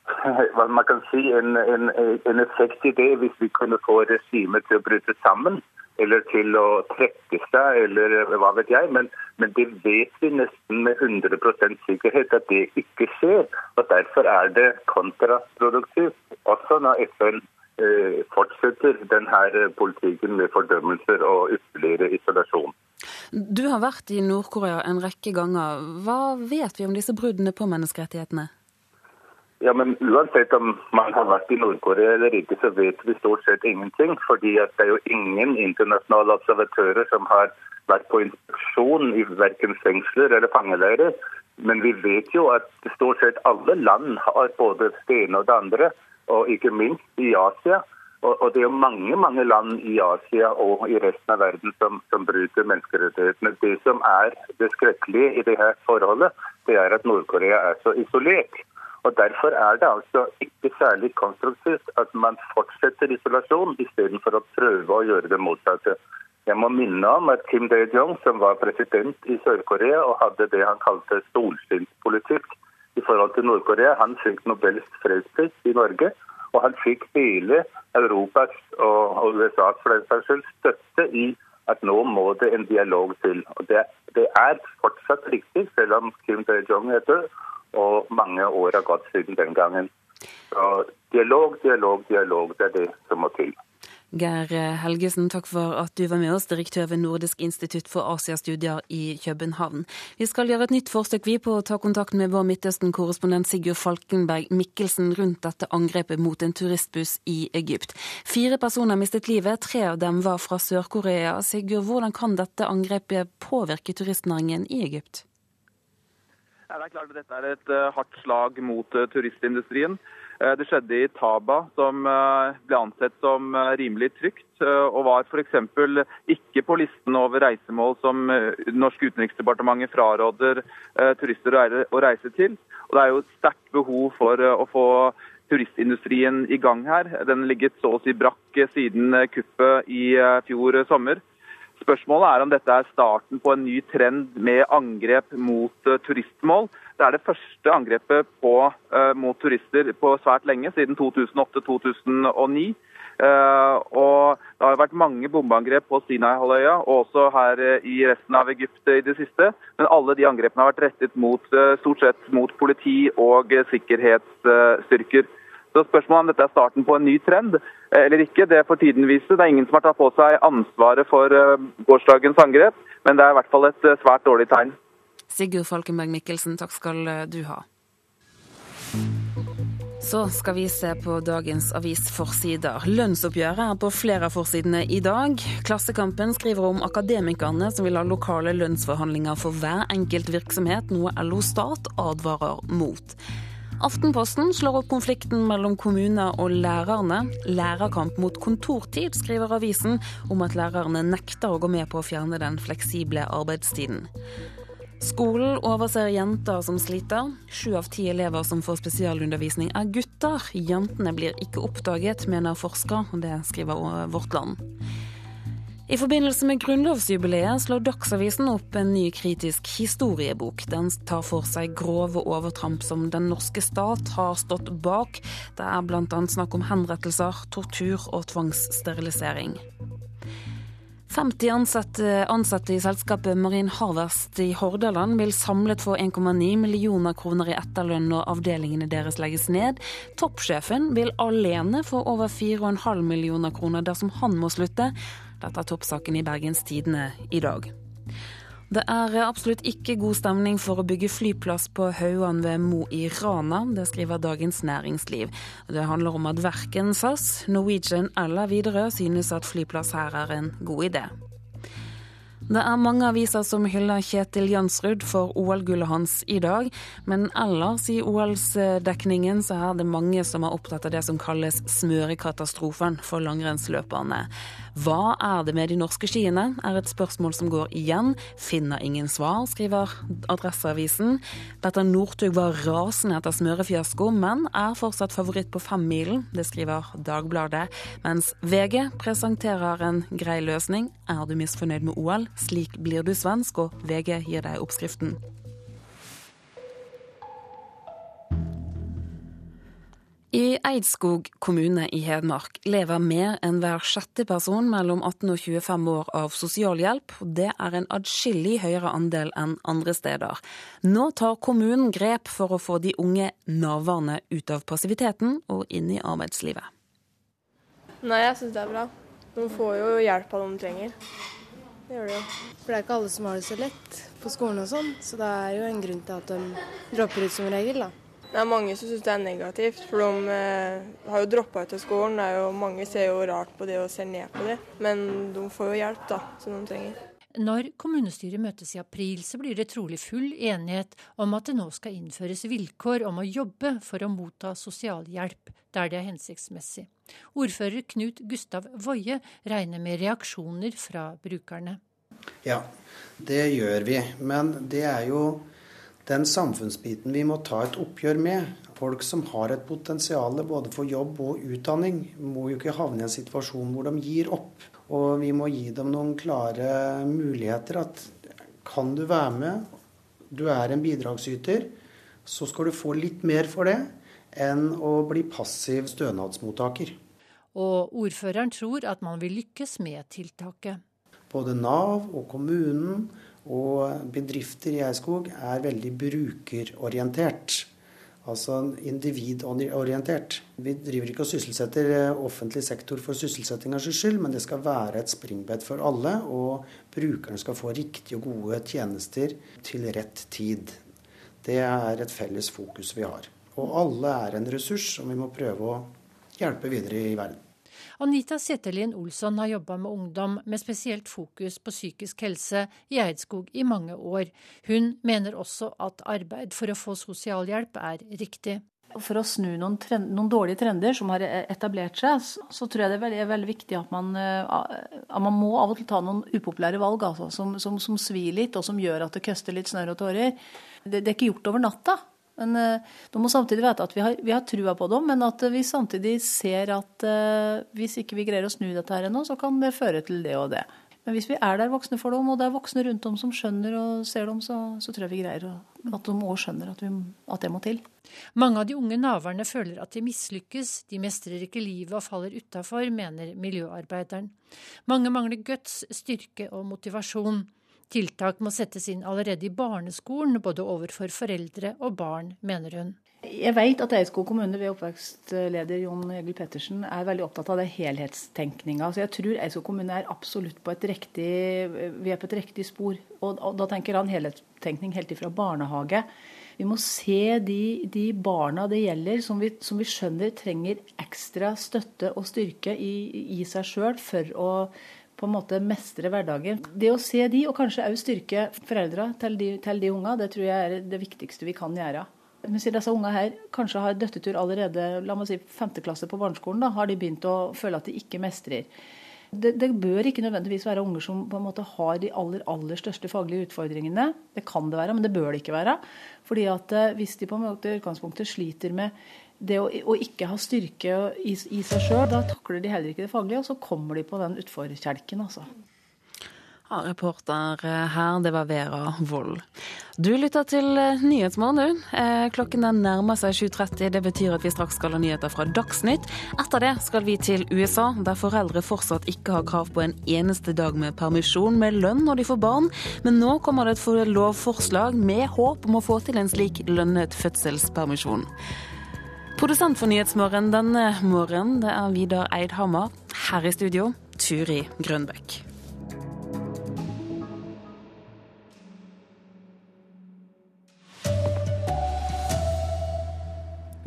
[LAUGHS] hva man kan si, en, en, en, effekt i det hvis vi kunne få regimet til å bryte sammen. Eller til å trekke seg, eller hva vet jeg. Men, men det vet vi nesten med 100 sikkerhet at det ikke skjer. Og Derfor er det kontraproduktivt, også når FN eh, fortsetter denne politikken med fordømmelser og ytterligere isolasjon. Du har vært i Nord-Korea en rekke ganger. Hva vet vi om disse bruddene på menneskerettighetene? Ja, men Uansett om man har vært i Nord-Korea eller ikke, så vet vi stort sett ingenting. fordi det er jo ingen internasjonale observatører som har vært på inspeksjon i verken fengsler eller fangeleirer. Men vi vet jo at stort sett alle land har både det ene og det andre, og ikke minst i Asia. Og, det er jo mange mange land i Asia og i resten av verden som, som bryter menneskerettighetene. Det som er det skrekkelige i dette forholdet, det er at Nord-Korea er så isolert. Og Derfor er det altså ikke særlig konstruktivt at man fortsetter isolasjon istedenfor å prøve å gjøre det motsatte. Jeg må minne om at Kim Dae-jong, som var president i Sør-Korea og hadde det han kalte solskinnspolitikk i forhold til Nord-Korea, han fikk Nobels fredspris i Norge. Og han fikk hele Europas og USAs for den saks skyld støtte i at nå må det en dialog til. Og det, det er fortsatt riktig, selv om Kim Dae-jong er død og mange år har gått siden den gangen. Så dialog, dialog, dialog, det er det som må til. Geir Helgesen, takk for at du var med oss, direktør ved Nordisk institutt for Asiastudier i København. Vi skal gjøre et nytt forsøk vi på å ta kontakt med vår Midtøsten-korrespondent Sigurd Falkenberg Mikkelsen rundt dette angrepet mot en turistbuss i Egypt. Fire personer mistet livet, tre av dem var fra Sør-Korea. Sigurd, hvordan kan dette angrepet påvirke turistnæringen i Egypt? Ja, det er klart at Dette er et uh, hardt slag mot uh, turistindustrien. Uh, det skjedde i Taba, som ble ansett som rimelig trygt, og var f.eks. ikke på listen over reisemål som Norsk utenriksdepartementet fraråder turister å reise til. Og Det er jo et sterkt behov for å få turistindustrien i gang her. Den ligget så å si brakk siden kuppet i fjor sommer. Spørsmålet er om dette er starten på en ny trend med angrep mot uh, turistmål. Det er det første angrepet på, uh, mot turister på svært lenge, siden 2008-2009. Uh, og Det har vært mange bombeangrep på Sinai-halvøya og også her i resten av Egypt i det siste. Men alle de angrepene har vært rettet mot, stort sett mot politi og sikkerhetsstyrker. Så spørsmålet om dette er starten på en ny trend eh, eller ikke, det får tiden vise. Det er ingen som har tatt på seg ansvaret for eh, gårsdagens angrep, men det er i hvert fall et eh, svært dårlig tegn. Sigurd Falkenberg Mikkelsen, takk skal du ha. Så skal vi se på dagens avisforsider. Lønnsoppgjøret er på flere av forsidene i dag. Klassekampen skriver om akademikerne som vil ha lokale lønnsforhandlinger for hver enkelt virksomhet, noe LO Stat advarer mot. Aftenposten slår opp konflikten mellom kommuner og lærerne. Lærerkamp mot kontortid, skriver avisen, om at lærerne nekter å gå med på å fjerne den fleksible arbeidstiden. Skolen overser jenter som sliter. Sju av ti elever som får spesialundervisning er gutter. Jentene blir ikke oppdaget, mener forsker, og det skriver Vårt Land. I forbindelse med grunnlovsjubileet slår Dagsavisen opp en ny kritisk historiebok. Den tar for seg grove overtramp som den norske stat har stått bak. Det er bl.a. snakk om henrettelser, tortur og tvangssterilisering. 50 ansatte, ansatte, i selskapet Marin Harvest i Hordaland vil samlet få 1,9 millioner kroner i etterlønn når avdelingene deres legges ned. Toppsjefen vil alene få over 4,5 millioner kroner dersom han må slutte. Dette er toppsaken i Bergens Tidende i dag. Det er absolutt ikke god stemning for å bygge flyplass på Hauan ved Mo i Rana. Det skriver Dagens Næringsliv. Det handler om at verken SAS, Norwegian eller Widerøe synes at flyplass her er en god idé. Det er mange aviser som hyller Kjetil Jansrud for OL-gullet hans i dag, men ellers i OL-dekningen så er det mange som er opptatt av det som kalles smørekatastrofen for langrennsløperne. Hva er det med de norske skiene, er et spørsmål som går igjen. Finner ingen svar, skriver Adresseavisen. Petter Northug var rasende etter smørefiasko, men er fortsatt favoritt på femmilen. Det skriver Dagbladet. Mens VG presenterer en grei løsning. Er du misfornøyd med OL? Slik blir du svensk, og VG gir deg oppskriften. I Eidskog kommune i Hedmark lever mer enn hver sjette person mellom 18 og 25 år av sosialhjelp. Det er en adskillig høyere andel enn andre steder. Nå tar kommunen grep for å få de unge naverne ut av passiviteten og inn i arbeidslivet. Nei, jeg syns det er bra. De får jo hjelp av de trenger. Det gjør de jo. For det er ikke alle som har det så lett på skolen og sånn, så det er jo en grunn til at de dropper ut som regel, da. Det er mange som syns det er negativt, for de eh, har jo droppa ut av skolen. Jo, mange ser jo rart på det og ser ned på det, men de får jo hjelp da, som de trenger. Når kommunestyret møtes i april, så blir det trolig full enighet om at det nå skal innføres vilkår om å jobbe for å motta sosialhjelp der det er hensiktsmessig. Ordfører Knut Gustav Woie regner med reaksjoner fra brukerne. Ja, det gjør vi. Men det er jo den samfunnsbiten vi må ta et oppgjør med. Folk som har et potensial både for jobb og utdanning, må jo ikke havne i en situasjon hvor de gir opp. Og vi må gi dem noen klare muligheter. At kan du være med, du er en bidragsyter, så skal du få litt mer for det enn å bli passiv stønadsmottaker. Og ordføreren tror at man vil lykkes med tiltaket. Både Nav og kommunen og bedrifter i Eidskog er veldig brukerorientert. Altså individorientert. Vi driver ikke og sysselsetter eh, offentlig sektor for sysselsettingas skyld, men det skal være et springbrett for alle, og brukerne skal få riktige og gode tjenester til rett tid. Det er et felles fokus vi har. Og alle er en ressurs som vi må prøve å hjelpe videre i verden. Anita Settelin Olsson har jobba med ungdom med spesielt fokus på psykisk helse i Eidskog i mange år. Hun mener også at arbeid for å få sosialhjelp er riktig. For å snu noen, trend, noen, dårlige trender som har etablert seg, så tror jeg det er veldig, veldig viktig at man, eh, at man, må av og til ta noen upopulære valg altså, som, som, som svir litt, og som gjør at det koster litt snørr og tårer. Det, det er ikke gjort over natta. Men uh, de må samtidig vite at vi har, vi har trua på dem, men at vi samtidig ser at uh, hvis ikke vi greier å snu dette her ennå, så kan det føre til det og det. Men hvis vi er der voksne for dem, og det er voksne rundt om som skjønner og ser dem, så, så tror jeg vi greier at de òg skjønner at, vi, at, det må til. Mange av de unge naverne føler at de mislykkes, de mestrer ikke livet og faller utafor, mener miljøarbeideren. Mange mangler guts, styrke og motivasjon. Tiltak må settes inn allerede i barneskolen, både overfor foreldre og barn, mener hun. Jeg vet at Eidskog kommune ved oppvekstleder Jon Egil Pettersen er veldig opptatt av det helhetstenkninga. Så jeg tror Eidskog kommune er absolutt på et riktig, vi er på et riktig spor. Og, da tenker han helhetstenkning helt ifra barnehage. Vi må se de, de barna det gjelder, som vi, som vi, skjønner trenger ekstra støtte og styrke i, i seg sjøl for å på en måte mestre hverdagen. Det å se de, og kanskje òg styrke foreldra til de, til de unga, det tror jeg er det viktigste vi kan gjøre. Men siden disse unga her kanskje har døttetur allerede la meg si, femte klasse på barneskolen, da har de begynt å føle at de ikke mestrer. Det, det, bør ikke nødvendigvis være unger som på en måte har de aller aller største faglige utfordringene. Det kan det være, men det bør det ikke være. Fordi at eh, Hvis de på en måte utgangspunktet sliter med det å, å, ikke ha styrke i, i seg sjøl, da takler de heller ikke det faglige, og så kommer de på den utforkjelken, altså. reporter her, det var Vera Wold. Du lytter til Nyhetsmorgen, du. Eh, klokken den nærmer seg 7.30. Det betyr at vi straks skal ha nyheter fra Dagsnytt. Etter det skal vi til USA, der foreldre fortsatt ikke har krav på en eneste dag med permisjon med lønn når de får barn. Men nå kommer det et lovforslag med håp om å få til en slik lønnet fødselspermisjon. Produsent for Nyhetsmorgen denne morgenen, det er Vidar Eidhammer. Her i studio, Turi Grønbekk.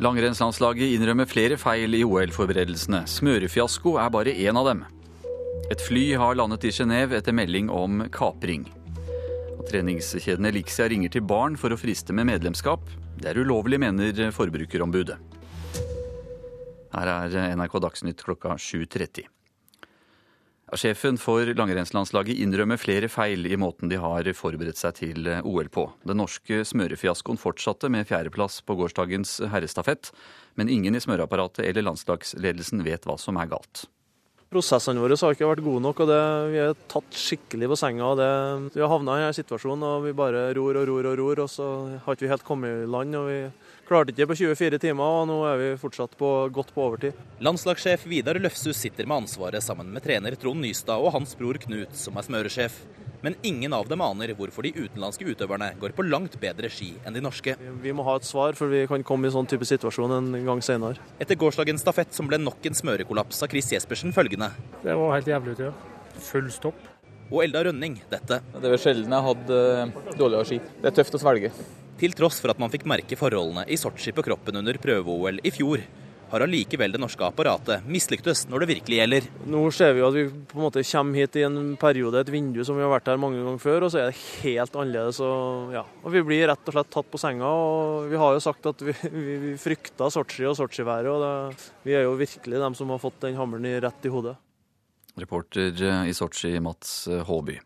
Langrennslandslaget innrømmer flere feil i OL-forberedelsene. Smørefiasko er bare én av dem. Et fly har landet i Genéve etter melding om kapring. Og treningskjeden Elixia ringer til barn for å friste med medlemskap. Det er ulovlig, mener Forbrukerombudet. Her er NRK Dagsnytt klokka 7.30. Sjefen for langrennslandslaget innrømmer flere feil i måten de har forberedt seg til OL på. Den norske smørefiaskoen fortsatte med fjerdeplass på gårsdagens herrestafett, men ingen i smøreapparatet eller landslagsledelsen vet hva som er galt. Prosessene våre har ikke vært gode nok, og det, vi er tatt skikkelig på senga. det, Vi har havna i denne situasjonen og vi bare ror og ror og ror, og så har ikke vi helt kommet i land. og vi Klarte ikke på 24 timer, og nå er vi fortsatt på, godt på overtid. Landslagssjef Vidar Løfshus sitter med ansvaret sammen med trener Trond Nystad og hans bror Knut, som er smøresjef. Men ingen av dem aner hvorfor de utenlandske utøverne går på langt bedre ski enn de norske. Vi må ha et svar, for vi kan komme i sånn type situasjon en gang senere. Etter gårsdagens stafett, som ble nok en smørekollaps, sa Chris Jespersen følgende. Det var helt jævlig ut, ja. Full stopp. Og Elda Rønning dette. Det var sjelden jeg hadde eh, dårligere ski. Det er tøft å svelge. Til tross for at man fikk merke forholdene i Sotsji på kroppen under prøve-OL i fjor, har allikevel det norske apparatet mislyktes når det virkelig gjelder. Nå ser vi at vi på en måte kommer hit i en periode, et vindu som vi har vært her mange ganger før, og så er det helt annerledes. Og, ja. og Vi blir rett og slett tatt på senga. og Vi har jo sagt at vi, vi, vi frykta Sotsji og Sotsji-været. og det, Vi er jo virkelig dem som har fått den hammeren rett i hodet. Reporter i Sotsji, Mats Håby.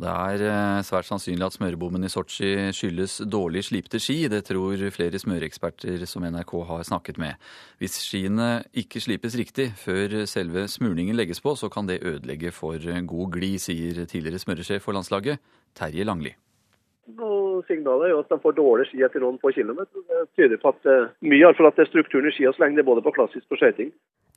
Det er eh, svært sannsynlig at smørebommen i Sotsji skyldes dårlig slipte ski. Det tror flere smøreeksperter som NRK har snakket med. Hvis skiene ikke slipes riktig før selve smurningen legges på, så kan det ødelegge for god glid, sier tidligere smøresjef for landslaget, Terje Langli. Og signalet er jo at de får dårlig ski etter noen få kilometer. Det tyder på at eh, mye iallfall at det er strukturen i skia så lenge det er både på klassisk og skøyting.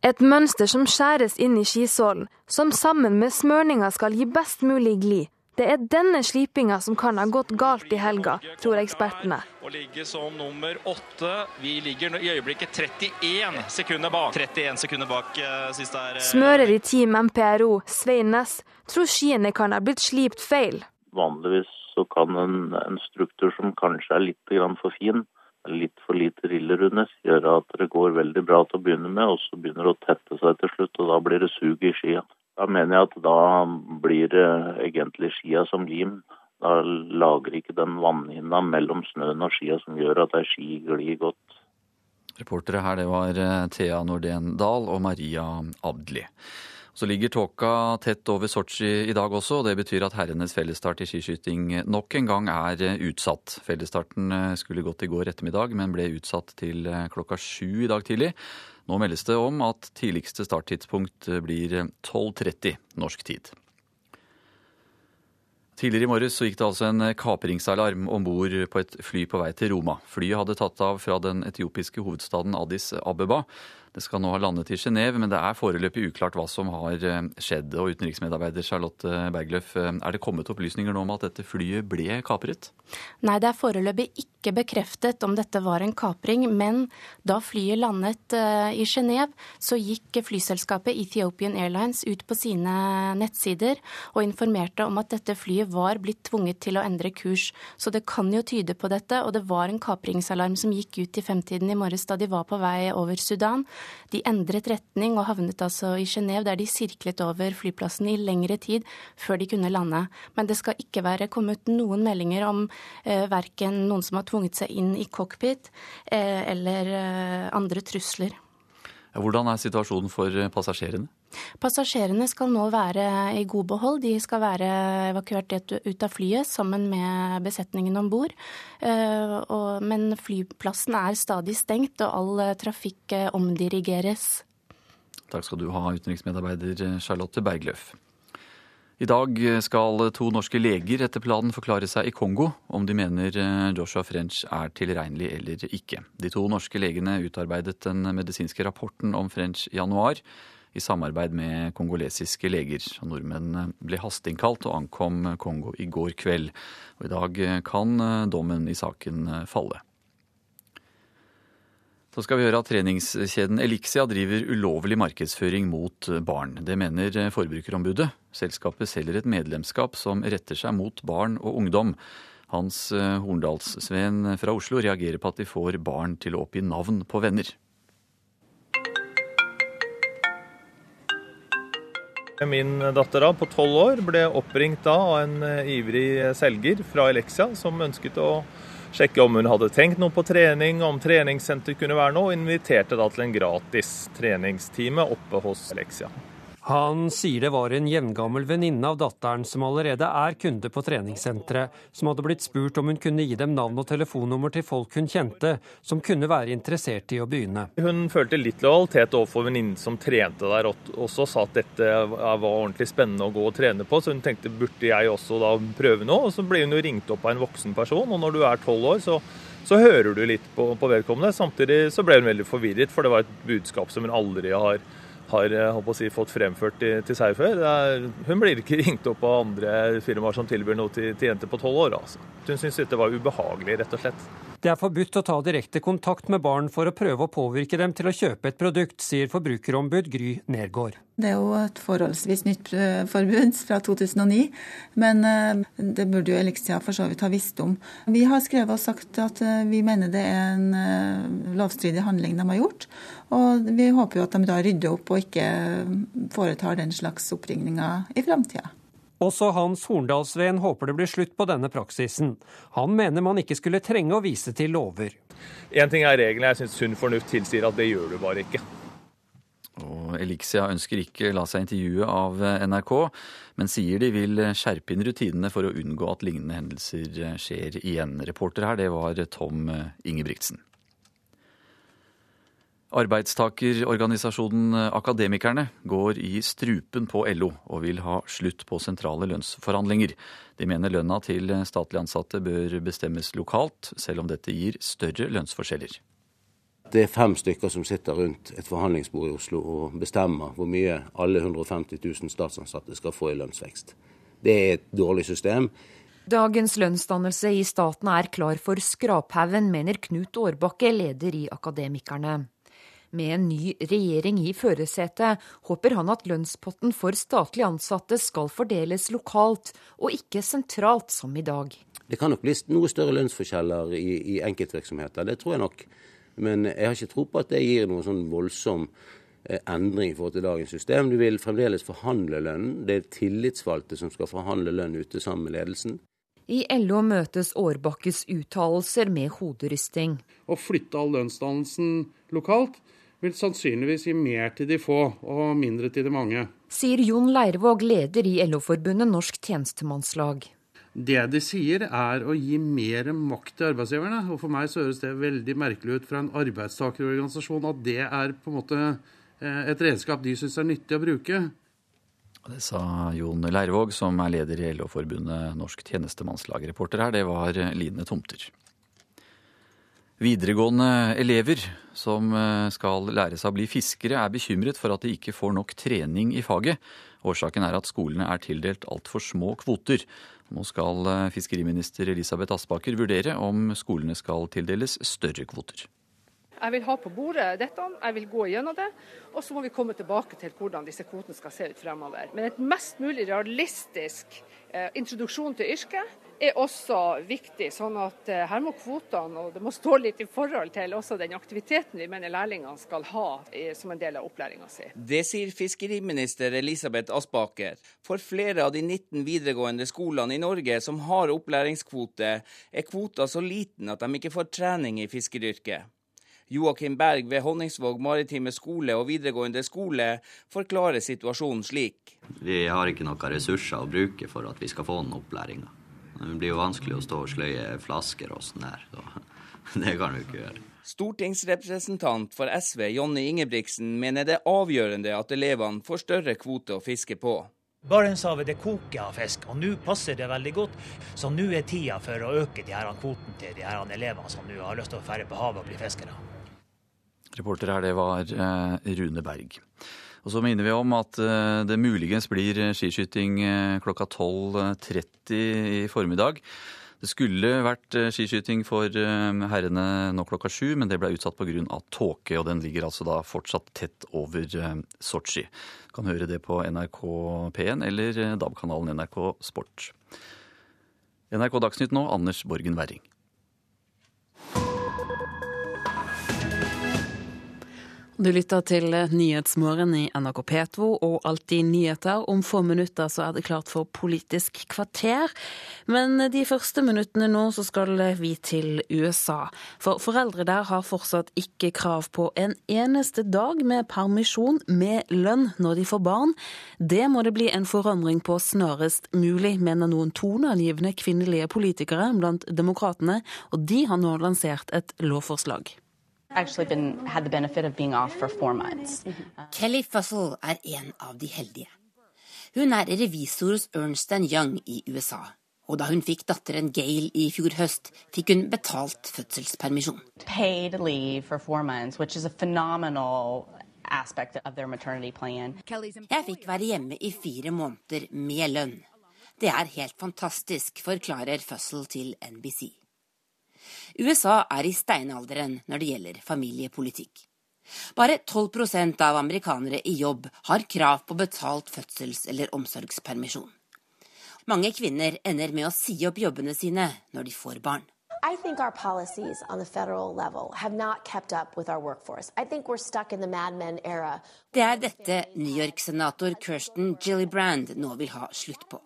Et mønster som skjæres inn i skisålen, som sammen med smørninga skal gi best mulig glid. Det er denne slipinga som kan ha gått galt i helga, tror ekspertene. Å ligge som nummer åtte. Vi ligger i øyeblikket 31 sekunder bak. 31 sekunder bak uh, siste er uh... Smører i Team MPRO, Svein Næss, tror skiene kan ha blitt slipt feil. Vanligvis så kan en, en struktur som kanskje er litt for fin, litt for lite riller under, gjøre at det går veldig bra til å begynne med, og så begynner det å tette seg til slutt, og da blir det sug i skia. Da mener jeg at da blir det egentlig skia som lim. Da lager ikke den vannhinna mellom snøen og skia som gjør at ei ski glir godt. Reportere her det var eh, Thea Nordén Dahl og Maria Abdli. Så ligger tåka tett over Sotsji i dag også, og det betyr at herrenes fellesstart i skiskyting nok en gang er eh, utsatt. Fellesstarten eh, skulle gått i går ettermiddag, men ble utsatt til klokka sju i dag tidlig. Nå meldes det om at tidligste starttidspunkt blir 12.30 norsk tid. Tidligere i morges gikk det altså en kapringsalarm om bord på et fly på vei til Roma. Flyet hadde tatt av fra den etiopiske hovedstaden Addis Abeba. Det skal nå ha landet i Genéve, men det er foreløpig uklart hva som har eh, skjedd. Og utenriksmedarbeider Charlotte Bergløff, eh, er det kommet opplysninger nå om at dette flyet ble kapret? Nei, det er foreløpig ikke bekreftet om dette var en kapring, men da flyet landet eh, i Genéve, så gikk flyselskapet Ethiopian Airlines ut på sine nettsider og informerte om at dette flyet var blitt tvunget til å endre kurs. Så det kan jo tyde på dette, og det var en kapringsalarm som gikk ut i femtiden i morges da de var på vei over Sudan. De endret retning og havnet altså i Genéve, der de sirklet over flyplassen i lengre tid før de kunne lande. Men det skal ikke være kommet noen meldinger om eh, verken noen som har tvunget seg inn i cockpit, eh, eller eh, andre trusler. Hvordan er situasjonen for passasjerene? Passasjerene skal nå være i god behold. De skal være evakuert ut av flyet sammen med besetningen om bord. Eh, men flyplassen er stadig stengt, og all trafikk eh, omdirigeres. Takk skal du ha, utenriksmedarbeider Charlotte Bergløff. I dag skal to norske leger etter planen forklare seg i Kongo om de mener Joshua French er tilregnelig eller ikke. De to norske legene utarbeidet den medisinske rapporten om French i januar i samarbeid med kongolesiske leger. Nordmenn ble hasteinnkalt og ankom Kongo i går kveld. Og I dag kan dommen i saken falle. Så skal vi høre at treningskjeden Elixia driver ulovlig markedsføring mot barn. Det mener Forbrukerombudet. Selskapet selger et medlemskap som retter seg mot barn og ungdom. Hans Horndalssveen fra Oslo reagerer på at de får barn til å oppgi navn på venner. Min datter da, på tolv år ble oppringt da av en ivrig selger fra Elexia som ønsket å sjekke om hun hadde tenkt noe på trening, om treningssenter kunne være noe, og inviterte da til en gratis treningstime oppe hos Elexia. Han sier det var en jevngammel venninne av datteren som allerede er kunde på treningssenteret, som hadde blitt spurt om hun kunne gi dem navn og telefonnummer til folk hun kjente, som kunne være interessert i å begynne. Hun følte litt lojalitet overfor venninnen som trente der også, sa at dette var ordentlig spennende å gå og trene på, så hun tenkte burde jeg også da prøve noe. Og så ble hun jo ringt opp av en voksen person, og når du er tolv år, så så hører du litt på, på vedkommende. Samtidig så ble hun veldig forvirret, for det var et budskap som hun aldri har har eh, si, fått fremført til, til seg før. Er, hun blir ikke [LAUGHS] ringt opp av andre firmaer som tilbyr noe til, til jenter på tolv år. Altså. Hun syntes dette var ubehagelig, rett og slett. Det er forbudt å ta direkte kontakt med barn for å prøve å påvirke dem til å kjøpe et produkt, sier forbrukerombud Gry Nergård. Det er jo et forholdsvis nytt forbud fra 2009, men eh, det burde jo Elixia for så vidt ha visst om. Vi har skrevet og sagt at eh, vi mener det er en eh, lovstridig handling de har gjort, og vi håper jo at de da rydder opp og ikke foretar den slags oppringninger i framtida. Også Hans Horndalsveen håper det blir slutt på denne praksisen. Han mener man ikke skulle trenge å vise til lover. Én ting er reglene, jeg syns sunn fornuft tilsier at det gjør du bare ikke. Og Elixia ønsker ikke la seg intervjue av NRK, men sier de vil skjerpe inn rutinene for å unngå at lignende hendelser skjer igjen. Reporter her, det var Tom Ingebrigtsen. Arbeidstakerorganisasjonen Akademikerne går i strupen på LO og vil ha slutt på sentrale lønnsforhandlinger. De mener lønna til statlig ansatte bør bestemmes lokalt, selv om dette gir større lønnsforskjeller. Det er fem stykker som sitter rundt et forhandlingsbord i Oslo og bestemmer hvor mye alle 150 000 statsansatte skal få i lønnsvekst. Det er et dårlig system. Dagens lønnsdannelse i staten er klar for skraphaugen, mener Knut Årbakke, leder i Akademikerne. Med en ny regjering i førersetet håper han at lønnspotten for statlig ansatte skal fordeles lokalt, og ikke sentralt som i dag. Det kan nok bli noe større lønnsforskjeller i, i enkeltvirksomheter, det tror jeg nok. Men jeg har ikke tro på at det gir noen sånn voldsom eh, endring i forhold til dagens system. Du vil fremdeles forhandle lønnen. Det er tillitsvalgte som skal forhandle lønn ute sammen med ledelsen. I LO møtes Årbakkes uttalelser med hoderysting. Å flytte all lønnsdannelsen lokalt vil sannsynligvis gi mer til de få og mindre til de mange. Sier Jon Leirvåg, leder i LO-forbundet Norsk tjenestemannslag. Det de sier er å gi mer makt til arbeidsgiverne. Og for meg så høres det veldig merkelig ut fra en arbeidstakerorganisasjon at det er på en måte eh, et redskap de syns er nyttig å bruke. Det sa Jon Leirvåg, som er leder i LO-forbundet Norsk tjenestemannslag. Reporter her, det var Line Tomter. Videregående elever som eh, skal lære seg å bli fiskere, er bekymret for at de ikke får nok trening i faget. Årsaken er at skolene er tildelt altfor små kvoter. Nå skal eh, fiskeriminister Elisabeth Aspaker vurdere om skolene skal tildeles større kvoter. Jeg vil ha på bordet dette, jeg vil gå gjennom det. Og så må vi komme tilbake til hvordan disse kvotene skal se ut fremover. Men et mest mulig realistisk eh, introduksjon til yrket er også viktig. sånn at eh, her må kvotene, og det må stå litt i forhold til også den aktiviteten vi mener lærlingene skal ha som en del av opplæringa si. Det sier fiskeriminister Elisabeth Aspaker. For flere av de 19 videregående skolene i Norge som har opplæringskvote, er kvota så liten at de ikke får trening i fiskeryrket. Joakim Berg ved Honningsvåg maritime skole og videregående skole forklarer situasjonen slik. Vi har ikke noen ressurser å bruke for at vi skal få den opplæringa. Det blir jo vanskelig å stå og sløye flasker og sånn her. Så [LAUGHS] det kan du ikke gjøre. Stortingsrepresentant for SV Jonny Ingebrigtsen mener det er avgjørende at elevene får større kvote å fiske på. Barentshavet det koker av fisk, og nå passer det veldig godt. Så nå er tida for å øke de her kvoten til de her elevene som nå har lyst til å dra på havet og bli fiskere. Reporter her, det var eh, Rune Berg. Og så minner vi om at eh, det muligens blir skiskyting eh, klokka 12.30 i formiddag. Det skulle vært skiskyting for herrene nå klokka sju, men det ble utsatt pga. tåke. Og den ligger altså da fortsatt tett over Sotsji. Kan høre det på NRK P1 eller DAB-kanalen NRK Sport. NRK Dagsnytt nå, Anders Borgen Werring. Du lytter til Nyhetsmorgen i NRK P2 og Alltid nyheter. Om få minutter så er det klart for Politisk kvarter. Men de første minuttene nå så skal vi til USA. For foreldre der har fortsatt ikke krav på en eneste dag med permisjon med lønn når de får barn. Det må det bli en forandring på snarest mulig, mener noen toneangivende kvinnelige politikere blant demokratene, og de har nå lansert et lovforslag. Kelly Fussell er en av de heldige. Hun er revisor hos Ernst Young i USA. Og da hun fikk datteren Gail i fjor høst, fikk hun betalt fødselspermisjon. Jeg fikk være hjemme i fire måneder med lønn. Det er helt fantastisk, forklarer Fussell til NBC. USA er i steinalderen når det gjelder familiepolitikk. Bare 12% av amerikanere i jobb har krav på betalt fødsels- eller omsorgspermisjon. Mange kvinner ender med å si opp jobbene sine når de får barn. I think our policies on the federal level have not kept up with our workforce. I think we're stuck in the Mad Men era. Det er dette New York-senator Kirsten Gillibrand nå vil ha slutt på.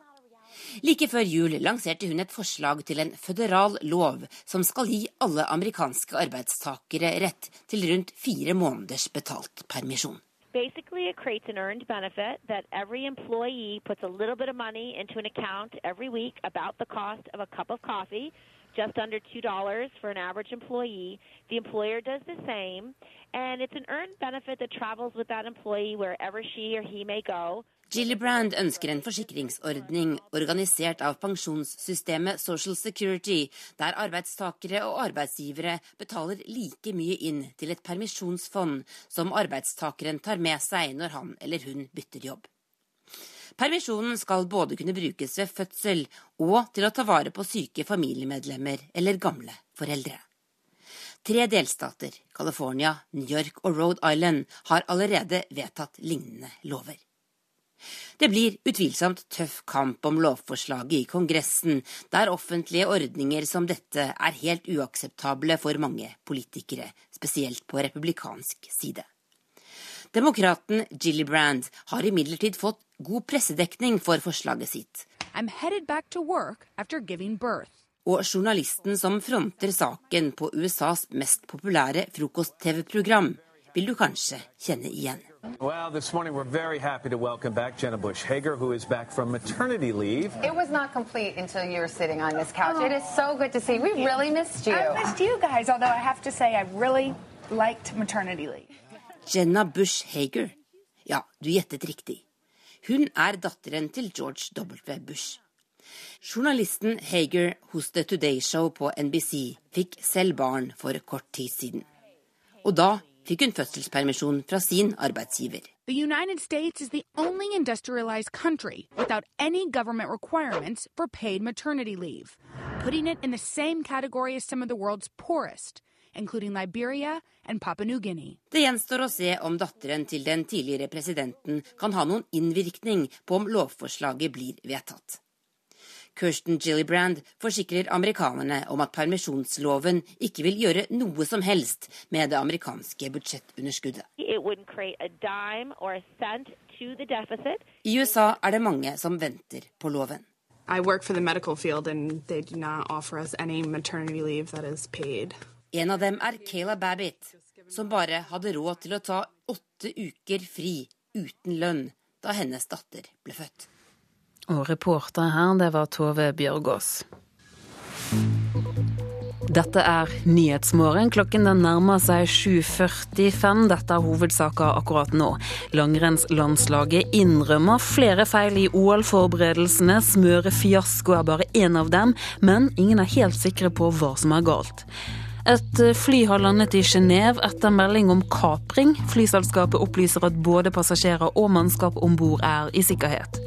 Like før jul lanserte hun et forslag til en føderal lov som skal gi alle amerikanske arbeidstakere rett til rundt fire måneders betalt permisjon. Basically, it creates an earned benefit that every employee puts a little bit of money into an account every week about the cost of a cup of coffee, just under $2 for an average employee. The employer does the same, and it's an earned benefit that travels with that employee wherever she or he may go. Gillibrand ønsker en forsikringsordning organisert av pensjonssystemet Social Security, der arbeidstakere og arbeidsgivere betaler like mye inn til et permisjonsfond som arbeidstakeren tar med seg når han eller hun bytter jobb. Permisjonen skal både kunne brukes ved fødsel og til å ta vare på syke familiemedlemmer eller gamle foreldre. Tre delstater, California, New York og Rhode Island, har allerede vedtatt lignende lover. Det blir utvilsomt tøff kamp om lovforslaget i Kongressen, der offentlige ordninger som dette er helt uakseptable for mange politikere, spesielt på republikansk side. Demokraten Gillibrand har imidlertid fått god pressedekning for forslaget sitt. Og journalisten som fronter saken på USAs mest populære frokost-TV-program, vil du kanskje kjenne igjen. Well, this morning we're very happy to welcome back Jenna Bush Hager, who is back from maternity leave. It was not complete until you were sitting on this couch. Oh. It is so good to see. We really missed you. I missed you guys, although I have to say I really liked maternity leave. Jenna Bush Hager. Ja, du gjettet riktig. Hun er datteren til George W. Bush. Journalisten Hager hos The Today Show på NBC fikk selv barn for kort tid siden. Og da fikk hun fødselspermisjon fra sin arbeidsgiver. The United States is the only industrialized country without any government requirements for paid maternity leave, putting it in the same category as some of the world's poorest, including Liberia and Papua New Guinea. Det gjenstår å se om datteren til den tidligere presidenten kan ha noen innvirkning på om lovforslaget blir vedtatt. Kirsten Gillibrand forsikrer amerikanerne om at permisjonsloven ikke vil gjøre noe som helst med det amerikanske budsjettunderskuddet. I USA er det mange som venter på loven. En av dem er Kayla Babbitt, som bare hadde råd til å ta åtte uker fri uten lønn da hennes datter ble født. Og reporter her, det var Tove Bjørgaas. Dette er Nyhetsmorgen. Klokken den nærmer seg 7.45. Dette er hovedsaker akkurat nå. Langrennslandslaget innrømmer flere feil i OL-forberedelsene. Smørefiasko er bare én av dem, men ingen er helt sikre på hva som er galt. Et fly har landet i Genéve etter melding om kapring. Flyselskapet opplyser at både passasjerer og mannskap om bord er i sikkerhet.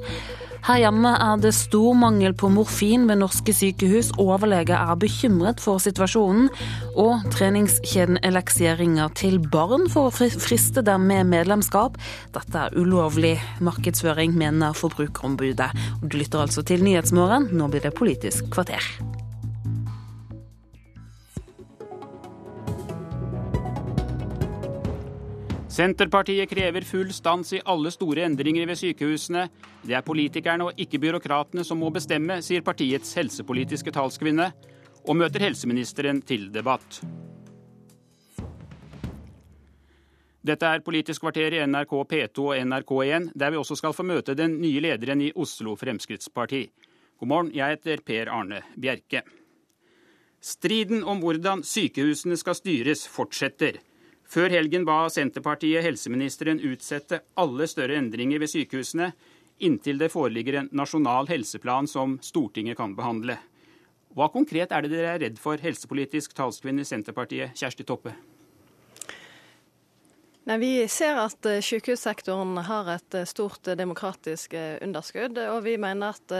Her hjemme er det stor mangel på morfin ved norske sykehus. Overlege er bekymret for situasjonen. Og treningskjeden Elixia ringer til barn for å friste dem med medlemskap. Dette er ulovlig markedsføring, mener Forbrukerombudet. Du lytter altså til Nyhetsmorgen. Nå blir det Politisk kvarter. Senterpartiet krever full stans i alle store endringer ved sykehusene. Det er politikerne og ikke byråkratene som må bestemme, sier partiets helsepolitiske talskvinne, og møter helseministeren til debatt. Dette er Politisk kvarter i NRK P2 og NRK1, der vi også skal få møte den nye lederen i Oslo Fremskrittsparti. God morgen, jeg heter Per Arne Bjerke. Striden om hvordan sykehusene skal styres, fortsetter. Før helgen ba Senterpartiet helseministeren utsette alle større endringer ved sykehusene inntil det foreligger en nasjonal helseplan som Stortinget kan behandle. Hva konkret er det dere er redd for, helsepolitisk talskvinne i Senterpartiet, Kjersti Toppe? Nei, Vi ser at eh, sykehussektoren har et eh, stort eh, demokratisk underskudd. Og vi mener at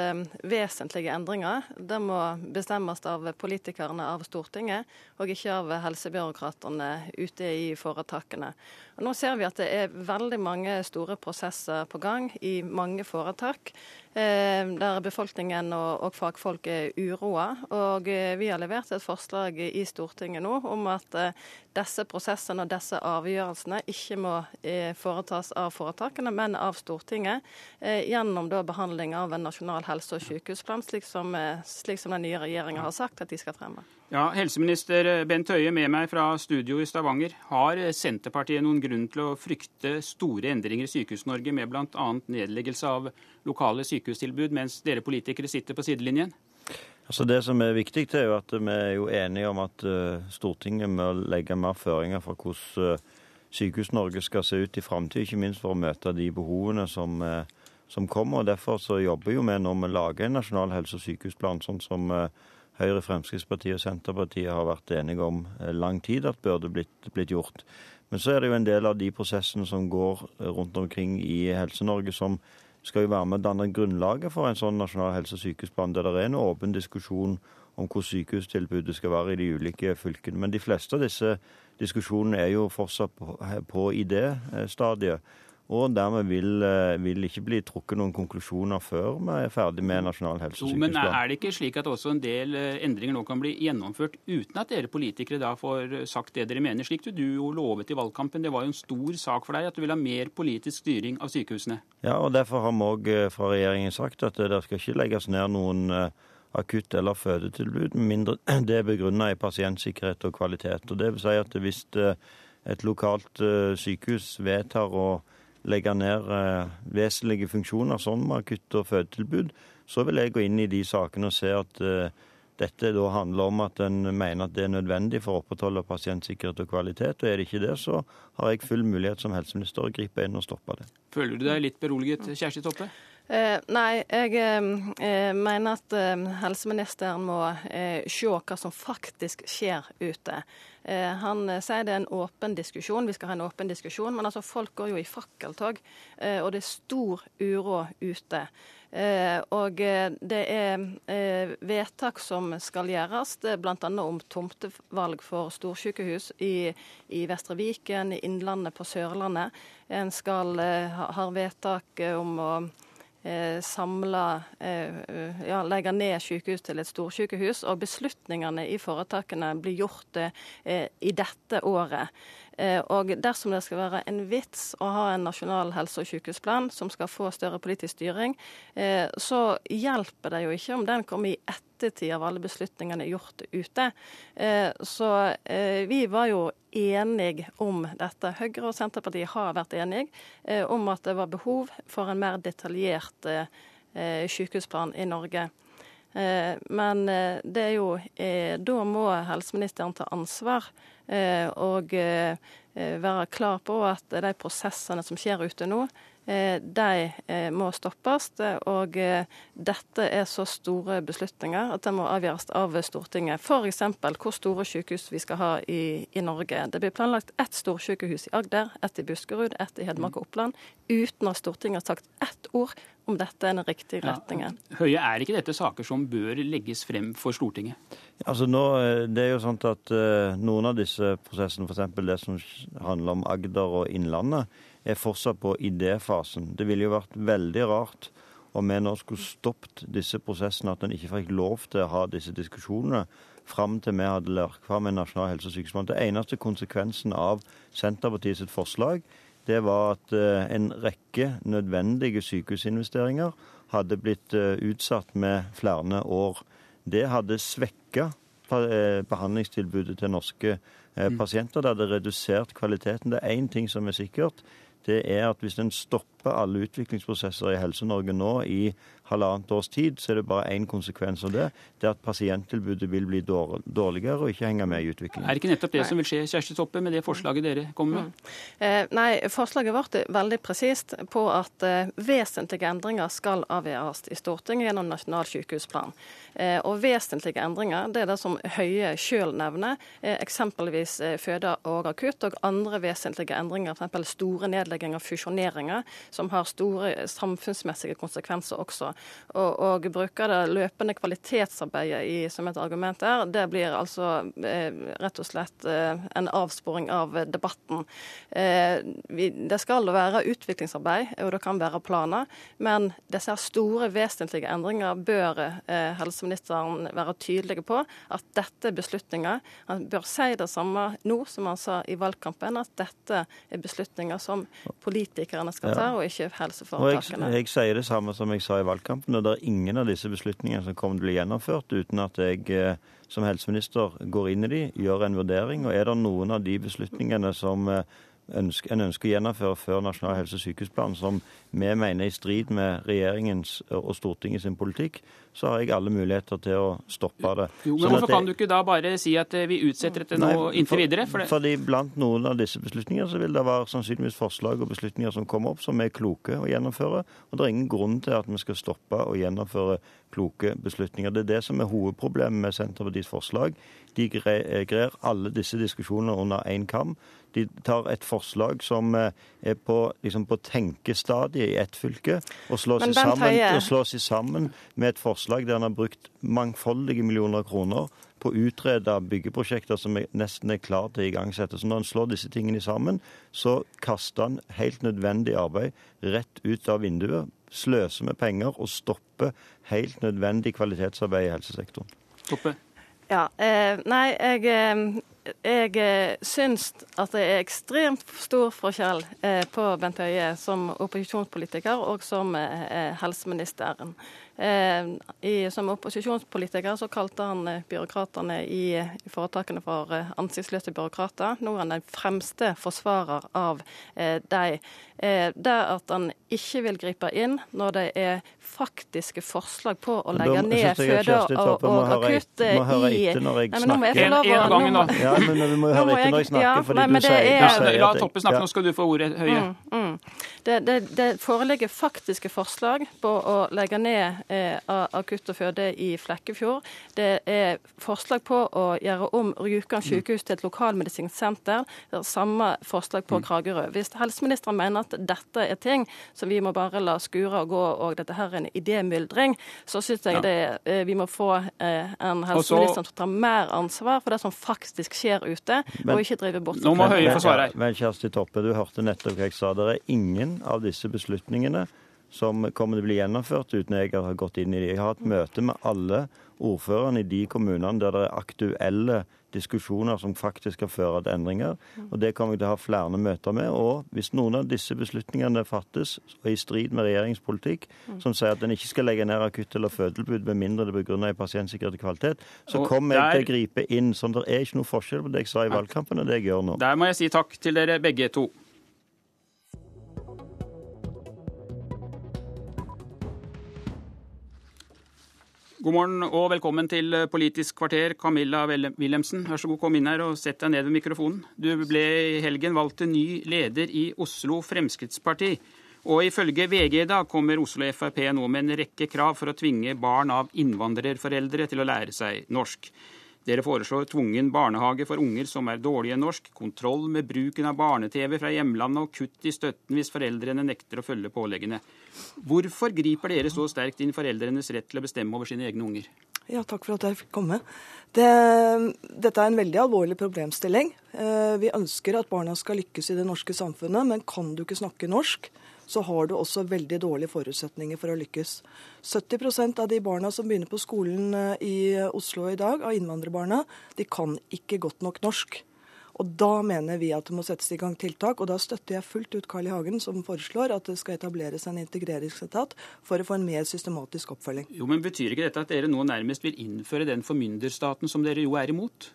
vesentlige endringer det må bestemmes av politikerne av Stortinget, og ikke av helsebyråkratene ute i foretakene. Og nå ser vi at det er veldig mange store prosesser på gang i mange foretak. Eh, der befolkningen og, og fagfolk er uroa. Og eh, vi har levert et forslag i Stortinget nå om at eh, disse prosessene og disse avgjørelsene ikke må foretas av foretakene, men av Stortinget. Gjennom da behandling av en nasjonal helse- og sykehusplan, slik som, slik som den nye regjeringa har sagt at de skal fremme. Ja, Helseminister Bent Høie med meg fra studio i Stavanger. Har Senterpartiet noen grunn til å frykte store endringer i Sykehus-Norge med bl.a. nedleggelse av lokale sykehustilbud, mens dere politikere sitter på sidelinjen? Altså Det som er viktig, er jo at vi er jo enige om at uh, Stortinget må legge mer føringer for hvordan uh, Sykehus-Norge skal se ut i framtida, ikke minst for å møte de behovene som, uh, som kommer. og Derfor så jobber jo vi med å lage en nasjonal helse- og sykehusplan, sånn som Høyre, Fremskrittspartiet og Senterpartiet har vært enige om eh, lang tid at burde blitt, blitt gjort. Men så er det jo en del av de prosessene som går rundt omkring i Helse-Norge som skal jo være med å danne grunnlaget for en sånn nasjonal helse- og sykehusplan, der det er en åpen diskusjon om hvor sykehustilbudet skal være i de ulike fylkene. Men de fleste av disse diskusjonene er jo fortsatt på, på idéstadiet. Og dermed vil, eh, vil ikke bli trukket noen konklusjoner før vi er ferdig med Nasjonal helse- og sykehusplan. Men er det ikke slik at også en del eh, endringer nå kan bli gjennomført uten at dere politikere da får sagt det dere mener? Slik du jo lovet i valgkampen, det var jo en stor sak for deg at du vil ha mer politisk styring av sykehusene. Ja, og derfor har vi òg eh, fra regjeringen sagt at det skal ikke legges ned noen akutt- eller fødetilbud, med mindre [CLEARS THROAT] det er begrunnet i pasientsikkerhet og kvalitet. Og det vil si at hvis et lokalt sykehus vedtar å legge ned eh, vesentlige funksjoner som akutt- og fødetilbud, så vil jeg gå inn i de sakene og se at eh, dette da handler om at en mener at det er nødvendig for å opprettholde pasientsikkerhet og kvalitet. Og er det ikke det, så har jeg full mulighet som helseminister å gripe inn og stoppe det. Føler du deg litt beroliget, Kjersti Toppe? Eh, nei, jeg eh, mener at eh, helseministeren må eh, se hva som faktisk skjer ute. Eh, han eh, sier det er en åpen diskusjon, vi skal ha en åpen diskusjon. Men altså, folk går jo i fakkeltog, og det er stor uro ute. og det er vedtak som skal gjøres, bl.a. om tomtevalg for storsykehus i, i Vestre Viken, i Innlandet, på Sørlandet. En skal ha vedtak om å eh, samla eh, ja, Legge ned sykehus til et storsykehus. Og beslutningene i foretakene blir gjort eh, i dette året. Eh, og dersom det skal være en vits å ha en nasjonal helse- og sykehusplan som skal få større politisk styring, eh, så hjelper det jo ikke om den kommer i ettertid av alle beslutningene gjort ute. Eh, så vi var jo enige om dette. Høyre og Senterpartiet har vært enige om at det var behov for en mer detaljert sykehusplan i Norge. Men det er jo Da må helseministeren ta ansvar og være klar på at de prosessene som skjer ute nå, Eh, de eh, må stoppes. Og eh, dette er så store beslutninger at det må avgjøres av Stortinget. F.eks. hvor store sykehus vi skal ha i, i Norge. Det blir planlagt ett storsykehus i Agder, ett i Buskerud, ett i Hedmark og Oppland, uten at Stortinget har sagt ett ord om dette er den riktige retningen. Ja. Høie, er ikke dette saker som bør legges frem for Stortinget? Altså nå, det er jo sånn at uh, Noen av disse prosessene, f.eks. det som handler om Agder og Innlandet, er fortsatt på idéfasen. Det ville jo vært veldig rart om vi nå skulle stoppet disse prosessene, at en ikke fikk lov til å ha disse diskusjonene fram til vi hadde lagt fram en nasjonal helse- og sykehusplan. Det eneste konsekvensen av Senterpartiet sitt forslag, det var at eh, en rekke nødvendige sykehusinvesteringer hadde blitt eh, utsatt med flere år. Det hadde svekka eh, behandlingstilbudet til norske mm. pasienter. Det hadde redusert kvaliteten. Det er én ting som er sikkert det er at hvis en stopper alle utviklingsprosesser i Helse-Norge nå i halvannet års tid, så er det bare én konsekvens av det. Det er at pasienttilbudet vil bli dårligere og ikke henge med i utviklingen. Er det ikke nettopp det som vil skje, Kjersti Toppe, med det forslaget dere kommer med? Mm. Eh, nei, forslaget vårt er veldig presist på at eh, vesentlige endringer skal avgjøres i Stortinget gjennom Nasjonal sykehusplan. Eh, og vesentlige endringer, det er det som Høie sjøl nevner, eksempelvis føde og akutt, og andre vesentlige endringer, f.eks. store nedlegginger, fusjoneringer, som har store samfunnsmessige konsekvenser også og, og bruker det løpende kvalitetsarbeidet i, som et argument der, det blir altså eh, rett og slett eh, en avsporing av debatten. Eh, vi, det skal være utviklingsarbeid, og det kan være planer, men disse store, vesentlige endringer bør eh, helseministeren være tydelig på at dette er beslutninger. Han bør si det samme nå som han sa i valgkampen, at dette er beslutninger som politikerne skal ta, og ikke helseforetakene. Og jeg, jeg sier det samme som jeg sa i valgkampen. Og det er ingen av disse beslutningene som kommer til å bli gjennomført uten at jeg eh, som helseminister går inn i de, gjør en vurdering. Og er det noen av de beslutningene som eh, ønsker, en ønsker å gjennomføre før Nasjonal helse- og sykehusplan, som vi mener er i strid med regjeringens og Stortingets politikk, så har jeg alle muligheter til å stoppe det. Jo, men sånn Hvorfor kan du ikke da bare si at eh, vi utsetter dette nå inntil videre? For fordi blant noen av disse beslutningene så vil det være sannsynligvis forslag og beslutninger som kommer opp som er kloke å gjennomføre. Og det er ingen grunn til at vi skal stoppe å gjennomføre kloke beslutninger. Det er det som er hovedproblemet med Senterpartiets forslag. De grer alle disse diskusjonene under én kam. De tar et forslag som eh, er på, liksom på tenkestadiet i ett fylke, og slår, seg sammen, og slår seg sammen med et forslag der en har brukt mangfoldige millioner kroner på å utrede byggeprosjekter som er, nesten er klare til å igangsette. Så når en slår disse tingene sammen, så kaster en helt nødvendig arbeid rett ut av vinduet, sløser med penger og stopper helt nødvendig kvalitetsarbeid i helsesektoren. Toppe. Ja, eh, nei, jeg, eh, jeg eh, syns at det er ekstremt stor forskjell eh, på Bent Høie som opposisjonspolitiker og som eh, helseministeren. Eh, I, som opposisjonspolitiker så kalte han eh, byråkratene i, i foretakene for eh, ansiktsløse byråkrater. Nå er han den fremste forsvarer av eh, dem. Eh, det at han ikke vil gripe inn når det er faktiske forslag på å legge ned føde og, og akutt i nå må jeg få lov å En gang Ja, men vi må høre etter når jeg snakker, ja, fordi nei, du sier, er, du sier La Toppe snakke, nå skal du få ordet, Høie. Mm, mm. Det, det, det, foreligger faktiske forslag på å legge ned akutt og føde i Flekkefjord. Det er forslag på å gjøre om Rjukan sykehus til et lokalmedisinsk senter. Det er samme forslag på mm. Kragerø. Hvis helseministeren mener at dette er ting som vi må bare la skure og gå, og dette her er en idémyldring, så syns jeg det, eh, vi må få eh, en helseminister som tar mer ansvar for det som faktisk skjer ute, men, og ikke drive bort. Nå må Høie forsvare. Men Kjersti Toppe, du hørte nettopp hva jeg sa. Det er ingen av disse beslutningene som kommer til å bli gjennomført uten jeg har gått inn i det. Jeg har hatt møte med alle ordførerne i de kommunene der det er aktuelle diskusjoner som faktisk skal føre til endringer. Og Det kommer jeg til å ha flere møter med. Og hvis noen av disse beslutningene fattes er i strid med regjeringens politikk, som sier at en ikke skal legge ned akutt- eller fødetilbud med mindre det begrunner i pasientsikkerhet og kvalitet, så kommer jeg til å gripe inn. sånn Det er ikke noe forskjell på det jeg sa i valgkampen og det jeg gjør nå. Der må jeg si takk til dere begge to. God morgen og velkommen til Politisk kvarter, Camilla Wilhelmsen. Vær så god, kom inn her og sett deg ned ved mikrofonen. Du ble i helgen valgt til ny leder i Oslo Fremskrittsparti. Og ifølge VG i dag kommer Oslo Frp nå med en rekke krav for å tvinge barn av innvandrerforeldre til å lære seg norsk. Dere foreslår tvungen barnehage for unger som er dårlige norsk, kontroll med bruken av barne-TV fra hjemlandet og kutt i støtten hvis foreldrene nekter å følge påleggene. Hvorfor griper dere så sterkt inn foreldrenes rett til å bestemme over sine egne unger? Ja, Takk for at jeg fikk komme. Det, dette er en veldig alvorlig problemstilling. Eh, vi ønsker at barna skal lykkes i det norske samfunnet, men kan du ikke snakke norsk, så har du også veldig dårlige forutsetninger for å lykkes. 70% av de barna som begynner på skolen eh, i Oslo i dag, av innvandrerbarna, de kan ikke godt nok norsk. Og Da mener vi at det må settes i gang tiltak, og da støtter jeg fullt ut Carl I. Hagen, som foreslår at det skal etableres en integreringsetat for å få en mer systematisk oppfølging. Jo, men Betyr ikke dette at dere nå nærmest vil innføre den formynderstaten som dere jo er imot?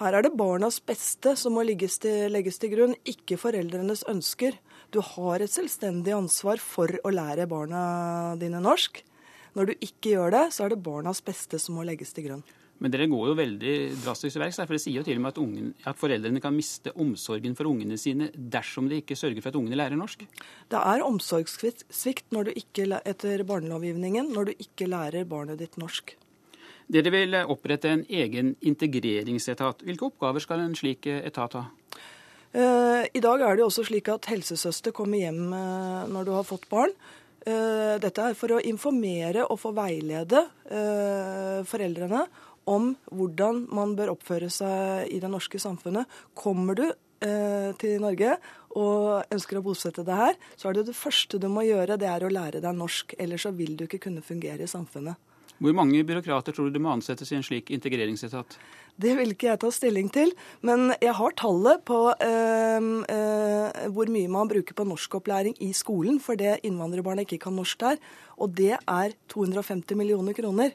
Her er det barnas beste som må til, legges til grunn, ikke foreldrenes ønsker. Du har et selvstendig ansvar for å lære barna dine norsk. Når du ikke gjør det, så er det barnas beste som må legges til grunn. Men dere går jo veldig drastisk til verks. For det sier jo til og med at, ungen, at, foreldrene kan miste omsorgen for ungene sine dersom de ikke sørger for at ungene lærer norsk. Det er omsorgssvikt når du ikke, etter barnelovgivningen når du ikke lærer barnet ditt norsk. Dere vil opprette en egen integreringsetat. Hvilke oppgaver skal en slik etat ha? Eh, I dag er det jo også slik at helsesøster kommer hjem eh, når du har fått barn. Eh, dette er for å informere og få veilede foreldrene om hvordan man bør oppføre seg i det norske samfunnet. Kommer du til Norge og ønsker å bosette deg her, så er det det første du må gjøre, det er å lære deg norsk. Ellers så vil du ikke kunne fungere i samfunnet. Hvor mange byråkrater tror du det må ansettes i en slik integreringsetat? Det vil ikke jeg ta stilling til, men jeg har tallet på øh, øh, hvor mye man bruker på norskopplæring i skolen fordi innvandrerbarna ikke kan norsk der, og det er 250 millioner kroner.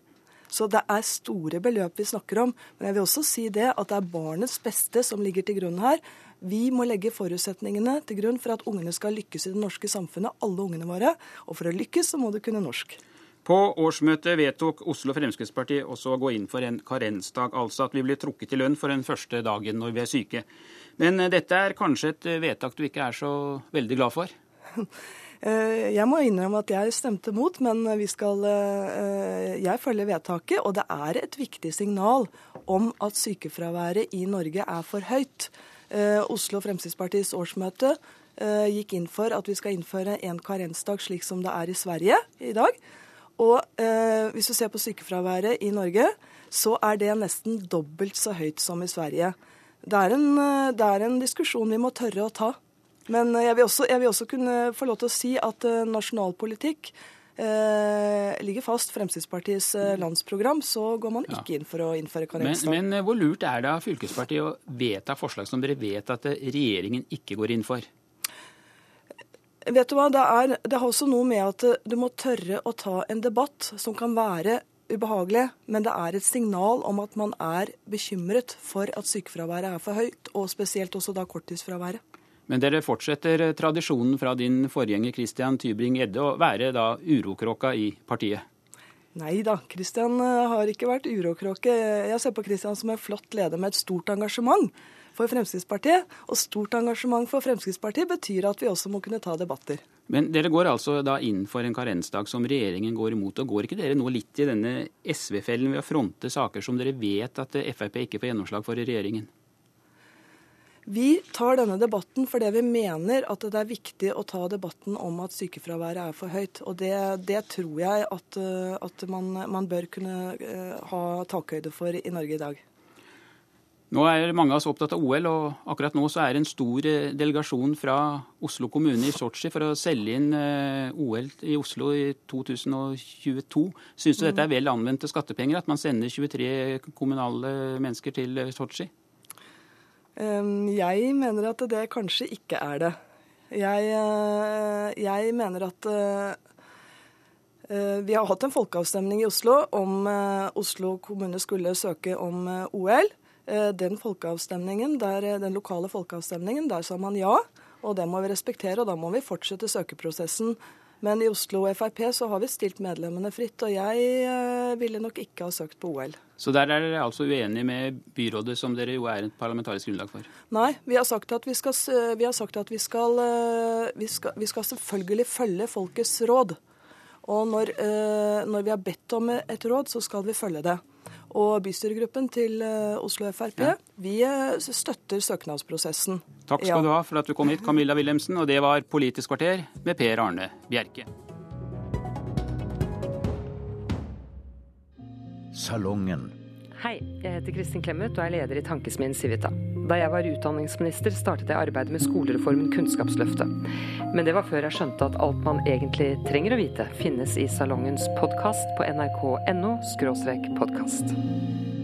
Så det er store beløp vi snakker om. Men jeg vil også si det at det er barnets beste som ligger til grunn her. Vi må legge forutsetningene til grunn for at ungene skal lykkes i det norske samfunnet, alle ungene våre. Og for å lykkes så må du kunne norsk. På årsmøtet vedtok Oslo Fremskrittsparti også å gå inn for en karensdag, altså at vi blir trukket i lønn for den første dagen når vi er syke. Men eh, dette er kanskje et vedtak du ikke er så veldig glad for? [LAUGHS] Eh, jeg må innrømme at jeg stemte mot, men skal, eh, jeg følger vedtaket. Og det er et viktig signal om at sykefraværet i Norge er for høyt. Oslo Fremskrittspartis årsmøte gikk inn for at vi skal innføre en karensdag slik som det er i Sverige i dag. Og eh, hvis du ser på sykefraværet i Norge, så er det nesten dobbelt så høyt som i Sverige. Det er en, eh, det er en diskusjon vi må tørre å ta. Men jeg vil, også, jeg vil også kunne få lov til å si at uh, nasjonalpolitikk eh, ligger fast. Fremskrittspartiets uh, landsprogram, så går man ikke inn for å innføre karensdag. Men, men, hvor lurt er det av fylkespartiet å vedta forslag som dere vet at regjeringen ikke går inn for? Vet du hva, det, er, det har også noe med at du må tørre å ta en debatt som kan være ubehagelig, men det er et signal om at man er bekymret for at sykefraværet er for høyt, og spesielt også da korttidsfraværet. Men dere fortsetter tradisjonen fra din forgjenger Christian Tybring-Gjedde å være da urokråka i partiet? Nei da, Christian eh, har ikke vært urokråke. Jeg ser på Christian som en flott leder med et stort engasjement for Fremskrittspartiet. Og stort engasjement for Fremskrittspartiet betyr at vi også må kunne ta debatter. Men dere går altså da inn for en karensdag som regjeringen går imot. og Går ikke dere nå litt i denne SV-fellen ved å fronte saker som dere vet at Frp ikke får gjennomslag for i regjeringen? Vi tar denne debatten fordi vi mener at det er viktig å ta debatten om at sykefraværet er for høyt. Og det, det tror jeg at, at man, man, bør kunne eh, ha takhøyde for i Norge i dag. Nå er mange av oss opptatt av OL, og akkurat nå så er det en stor eh, delegasjon fra Oslo kommune i Sotsji for å selge inn eh, OL i Oslo i 2022. Syns du dette er vel anvendte skattepenger, at man sender 23 kommunale mennesker til eh, Sotsji? Jeg mener at det kanskje ikke er det. Jeg, jeg mener at vi har hatt en folkeavstemning i Oslo om Oslo kommune skulle søke om OL. Eh, den folkeavstemningen, der, eh, den lokale folkeavstemningen, der sa man ja. Og det må vi respektere, og da må vi fortsette søkeprosessen Men i Oslo Frp så har vi stilt medlemmene fritt, og jeg eh, ville nok ikke ha søkt på OL. Så der er dere altså uenige med byrådet, som dere jo er et parlamentarisk grunnlag for? Nei, vi har sagt at vi skal, vi sagt at vi skal, vi skal, vi skal selvfølgelig følge folkets råd. Og når, når vi har bedt om et råd, så skal vi følge det. Og bystyregruppen til Oslo Frp ja. vi støtter søknadsprosessen. Takk skal ja. du ha for at du kom hit, Camilla Wilhelmsen. Og det var Politisk kvarter med Per Arne Bjerke. Salongen. Hei, jeg heter Kristin Clemet og er leder i Tankesmien Civita. Da jeg var utdanningsminister, startet jeg arbeidet med skolereformen Kunnskapsløftet. Men det var før jeg skjønte at alt man egentlig trenger å vite, finnes i Salongens podkast på nrk.no podkast.